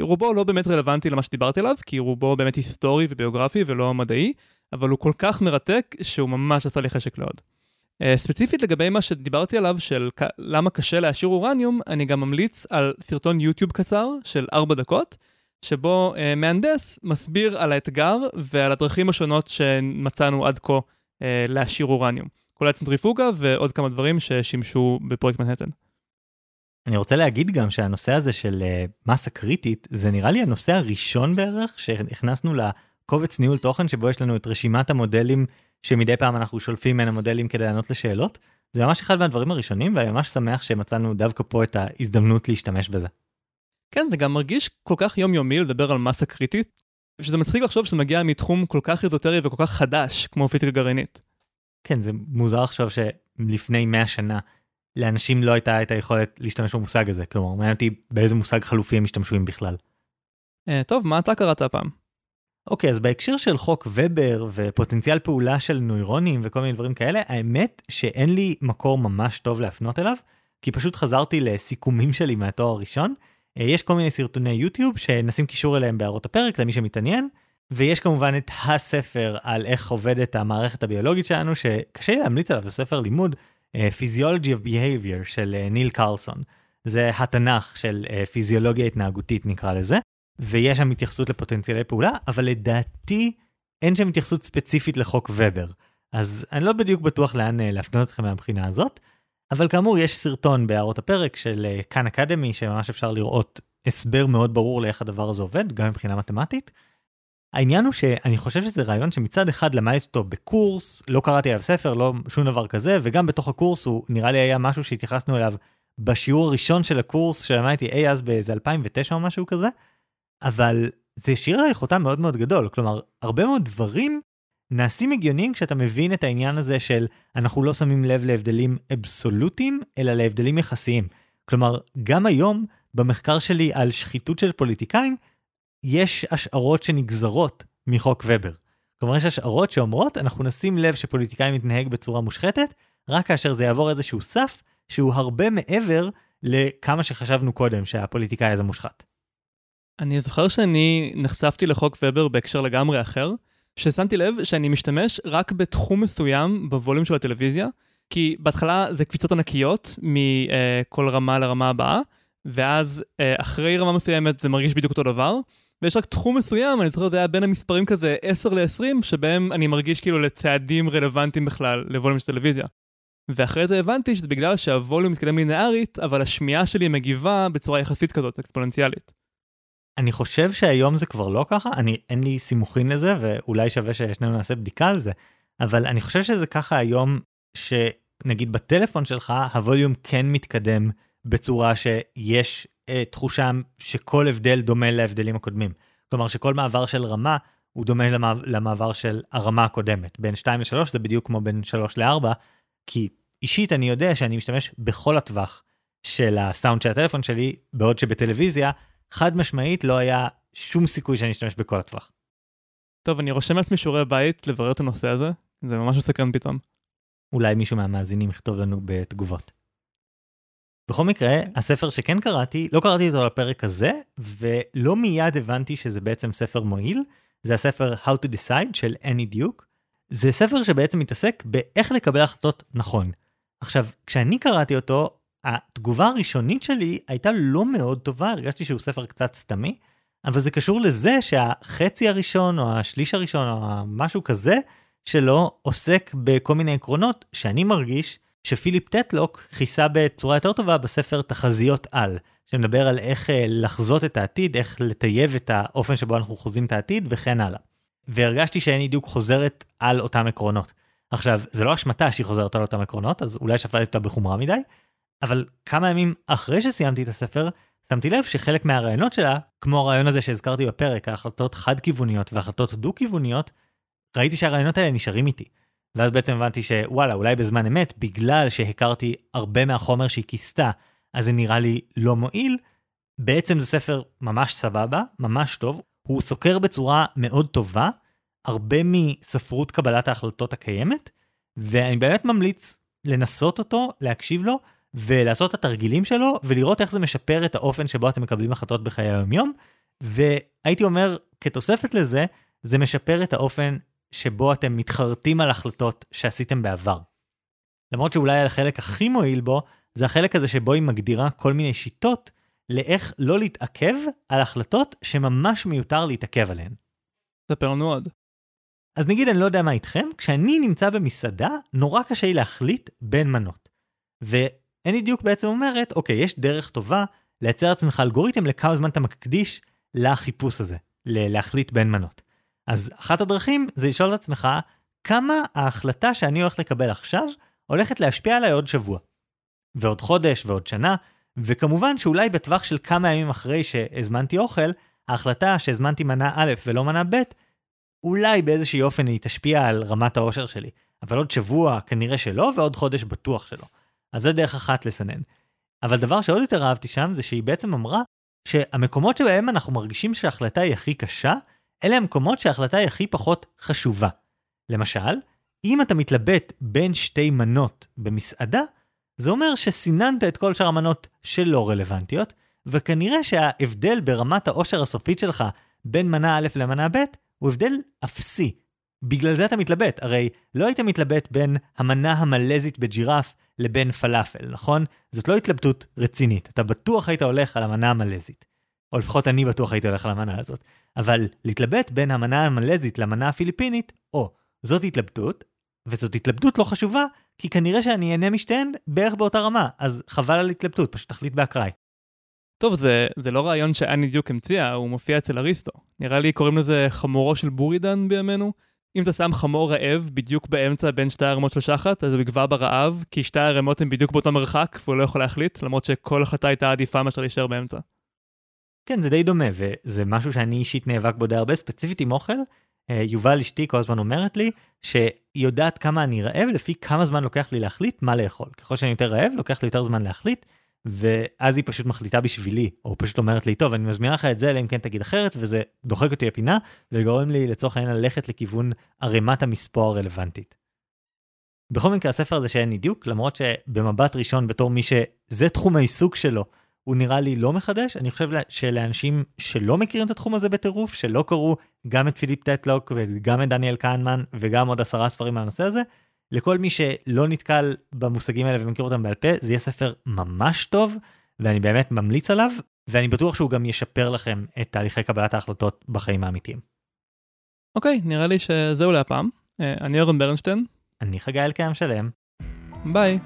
רובו לא באמת רלוונטי למה שדיברתי עליו, כי רובו באמת היסטורי וביוגרפי ולא מדעי, אבל הוא כל כך מרתק שהוא ממש עשה לי חשק לעוד. Uh, ספציפית לגבי מה שדיברתי עליו של למה קשה להשאיר אורניום, אני גם ממליץ על סרטון יוטיוב קצר של 4 דקות, שבו uh, מהנדס מסביר על האתגר ועל הדרכים השונות שמצאנו עד כה uh, להשאיר אורניום. כולל צנטריפוגה ועוד כמה דברים ששימשו בפרויקט מנהטן. אני רוצה להגיד גם שהנושא הזה של uh, מסה קריטית, זה נראה לי הנושא הראשון בערך שהכנסנו לקובץ ניהול תוכן שבו יש לנו את רשימת המודלים שמדי פעם אנחנו שולפים ממנה מודלים כדי לענות לשאלות. זה ממש אחד מהדברים הראשונים ואני ממש שמח שמצאנו דווקא פה את ההזדמנות להשתמש בזה. כן, זה גם מרגיש כל כך יומיומי לדבר על מסה קריטית, שזה מצחיק לחשוב שזה מגיע מתחום כל כך איזוטרי וכל כך חדש כמו פיזיקה גרעינית. כן, זה מוזר לחשוב שלפני 100 שנה לאנשים לא הייתה את היכולת להשתמש במושג הזה, כלומר, מעניין אותי באיזה מושג חלופי הם השתמשו עם בכלל. Uh, טוב, מה אתה קראת הפעם? אוקיי, אז בהקשר של חוק ובר ופוטנציאל פעולה של נוירונים וכל מיני דברים כאלה, האמת שאין לי מקור ממש טוב להפנות אליו, כי פשוט חזרתי לסיכומים שלי מהתואר הראשון. אה, יש כל מיני סרטוני יוטיוב שנשים קישור אליהם בהערות הפרק למי שמתעניין, ויש כמובן את הספר על איך עובדת המערכת הביולוגית שלנו, שקשה לי להמליץ עליו, זה ספר לימוד, אה, Physiology of Behavior של אה, ניל קרלסון. זה התנ"ך של פיזיולוגיה התנהגותית נקרא לזה, ויש שם התייחסות לפוטנציאלי פעולה, אבל לדעתי אין שם התייחסות ספציפית לחוק ובר. אז אני לא בדיוק בטוח לאן להפנות אתכם מהבחינה הזאת, אבל כאמור יש סרטון בהערות הפרק של כאן אקדמי שממש אפשר לראות הסבר מאוד ברור לאיך הדבר הזה עובד, גם מבחינה מתמטית. העניין הוא שאני חושב שזה רעיון שמצד אחד למדתי אותו בקורס, לא קראתי עליו ספר, לא שום דבר כזה, וגם בתוך הקורס הוא נראה לי היה משהו שהתייחסנו אליו בשיעור הראשון של הקורס שלמדתי אי אז באיזה 2009 או משהו כזה, אבל זה השאיר עליי חותם מאוד מאוד גדול, כלומר הרבה מאוד דברים נעשים הגיוניים כשאתה מבין את העניין הזה של אנחנו לא שמים לב להבדלים אבסולוטיים, אלא להבדלים יחסיים. כלומר, גם היום, במחקר שלי על שחיתות של פוליטיקאים, יש השערות שנגזרות מחוק ובר. כלומר, יש השערות שאומרות, אנחנו נשים לב שפוליטיקאי מתנהג בצורה מושחתת, רק כאשר זה יעבור איזשהו סף שהוא הרבה מעבר לכמה שחשבנו קודם שהפוליטיקאי הזה מושחת. אני זוכר שאני נחשפתי לחוק ובר בהקשר לגמרי אחר, ששמתי לב שאני משתמש רק בתחום מסוים בווליום של הטלוויזיה, כי בהתחלה זה קפיצות ענקיות מכל רמה לרמה הבאה, ואז אה, אחרי רמה מסוימת זה מרגיש בדיוק אותו דבר, ויש רק תחום מסוים, אני זוכר זה היה בין המספרים כזה 10 ל-20, שבהם אני מרגיש כאילו לצעדים רלוונטיים בכלל לווליום של טלוויזיה. ואחרי זה הבנתי שזה בגלל שהווליום מתקדם לינארית, אבל השמיעה שלי מגיבה בצורה יחסית כזאת, אקספוננציאלית. אני חושב שהיום זה כבר לא ככה, אני, אין לי סימוכין לזה, ואולי שווה ששנינו נעשה בדיקה על זה, אבל אני חושב שזה ככה היום, שנגיד בטלפון שלך, הווליום כן מתקדם בצורה שיש אה, תחושה שכל הבדל דומה להבדלים הקודמים. כלומר שכל מעבר של רמה הוא דומה למעבר, למעבר של הרמה הקודמת. בין 2 ל-3 זה בדיוק כמו בין 3 ל-4, כי אישית אני יודע שאני משתמש בכל הטווח של הסאונד של הטלפון שלי, בעוד שבטלוויזיה חד משמעית לא היה שום סיכוי שאני אשתמש בכל הטווח. טוב, אני רושם לעצמי שיעורי בית לברר את הנושא הזה, זה ממש מסקרן פתאום. אולי מישהו מהמאזינים יכתוב לנו בתגובות. בכל מקרה, הספר שכן קראתי, לא קראתי אותו לפרק הזה, ולא מיד הבנתי שזה בעצם ספר מועיל. זה הספר How to Decide של אני דיוק. זה ספר שבעצם מתעסק באיך לקבל החלטות נכון. עכשיו, כשאני קראתי אותו, התגובה הראשונית שלי הייתה לא מאוד טובה, הרגשתי שהוא ספר קצת סתמי, אבל זה קשור לזה שהחצי הראשון או השליש הראשון או משהו כזה שלו עוסק בכל מיני עקרונות שאני מרגיש שפיליפ טטלוק כיסה בצורה יותר טובה בספר תחזיות על, שמדבר על איך אה, לחזות את העתיד, איך לטייב את האופן שבו אנחנו חוזים את העתיד וכן הלאה. והרגשתי שאין דיוק חוזרת על אותם עקרונות. עכשיו, זה לא אשמתה שהיא חוזרת על אותם עקרונות, אז אולי שפטתי אותה בחומרה מדי, אבל כמה ימים אחרי שסיימתי את הספר, שמתי לב שחלק מהרעיונות שלה, כמו הרעיון הזה שהזכרתי בפרק, ההחלטות חד-כיווניות והחלטות דו-כיווניות, ראיתי שהרעיונות האלה נשארים איתי. ואז בעצם הבנתי שוואלה, אולי בזמן אמת, בגלל שהכרתי הרבה מהחומר שהיא כיסתה, אז זה נראה לי לא מועיל. בעצם זה ספר ממש סבבה, ממש טוב, הוא סוקר בצורה מאוד טובה הרבה מספרות קבלת ההחלטות הקיימת, ואני באמת ממליץ לנסות אותו, להקשיב לו, ולעשות את התרגילים שלו, ולראות איך זה משפר את האופן שבו אתם מקבלים החלטות בחיי היום-יום, והייתי אומר, כתוספת לזה, זה משפר את האופן שבו אתם מתחרטים על החלטות שעשיתם בעבר. למרות שאולי החלק הכי מועיל בו, זה החלק הזה שבו היא מגדירה כל מיני שיטות לאיך לא להתעכב על החלטות שממש מיותר להתעכב עליהן. ספר לנו עוד. אז נגיד אני לא יודע מה איתכם, כשאני נמצא במסעדה, נורא קשה לי להחליט בין מנות. ואני דיוק בעצם אומרת, אוקיי, יש דרך טובה לייצר לעצמך אלגוריתם לכמה זמן אתה מקדיש לחיפוש הזה, להחליט בין מנות. אז אחת הדרכים זה לשאול את עצמך, כמה ההחלטה שאני הולך לקבל עכשיו הולכת להשפיע עליי עוד שבוע. ועוד חודש ועוד שנה, וכמובן שאולי בטווח של כמה ימים אחרי שהזמנתי אוכל, ההחלטה שהזמנתי מנה א' ולא מנה ב', אולי באיזשהי אופן היא תשפיע על רמת האושר שלי. אבל עוד שבוע כנראה שלא, ועוד חודש בטוח שלא. אז זה דרך אחת לסנן. אבל דבר שעוד יותר אהבתי שם, זה שהיא בעצם אמרה שהמקומות שבהם אנחנו מרגישים שההחלטה היא הכי קשה, אלה המקומות שההחלטה היא הכי פחות חשובה. למשל, אם אתה מתלבט בין שתי מנות במסעדה, זה אומר שסיננת את כל שאר המנות שלא רלוונטיות, וכנראה שההבדל ברמת העושר הסופית שלך בין מנה א' למנה ב' הוא הבדל אפסי. בגלל זה אתה מתלבט, הרי לא היית מתלבט בין המנה המלזית בג'ירף לבין פלאפל, נכון? זאת לא התלבטות רצינית, אתה בטוח היית הולך על המנה המלזית. או לפחות אני בטוח הייתי הולך על המנה הזאת. אבל להתלבט בין המנה המלזית למנה הפיליפינית, או, זאת התלבטות, וזאת התלבטות לא חשובה, כי כנראה שאני אהנה משתיהן בערך באותה רמה, אז חבל על התלבטות, פשוט תחליט באקראי. טוב, זה, זה לא רעיון שאני בדיוק המציאה, הוא מופיע אצל אריסטו. נראה לי קוראים לזה חמורו של בורידן בימינו. אם אתה שם חמור רעב בדיוק באמצע בין שתי הרמות של שחט, אז הוא יגבר ברעב, כי שתי הרמות הן בדיוק באותו מרחק, והוא לא יכול להחליט, למרות שכל החלטה הייתה עדיפה מאשר להישאר באמצע. כן, זה די דומה, וזה משהו שאני אישית נאבק בו די הרבה, ספציפית עם אוכל. אה, יובל אשתי כל הזמן אומרת לי שהיא יודעת כמה אני רעב לפי כמה זמן לוקח לי להחליט מה לאכול. ככל שאני יותר רעב, לוקח לי יותר זמן להחליט, ואז היא פשוט מחליטה בשבילי, או פשוט אומרת לי, טוב, אני מזמינה לך את זה, אלא אם כן תגיד אחרת, וזה דוחק אותי לפינה, וגורם לי לצורך העניין ללכת לכיוון ערימת המספוא הרלוונטית. בכל מקרה, הספר הזה שאין לי דיוק, למרות שבמבט ראשון בתור מי שזה תחום העיסוק שלו, הוא נראה לי לא מחדש, אני חושב שלאנשים שלא מכירים את התחום הזה בטירוף, שלא קראו גם את פיליפ טטלוק וגם את דניאל קהנמן וגם עוד עשרה ספרים על הנושא הזה, לכל מי שלא נתקל במושגים האלה ומכיר אותם בעל פה, זה יהיה ספר ממש טוב, ואני באמת ממליץ עליו, ואני בטוח שהוא גם ישפר לכם את תהליכי קבלת ההחלטות בחיים האמיתיים. אוקיי, okay, נראה לי שזהו להפעם. אה, אני אורן ברנשטיין. אני חגי אלקיים שלם. ביי.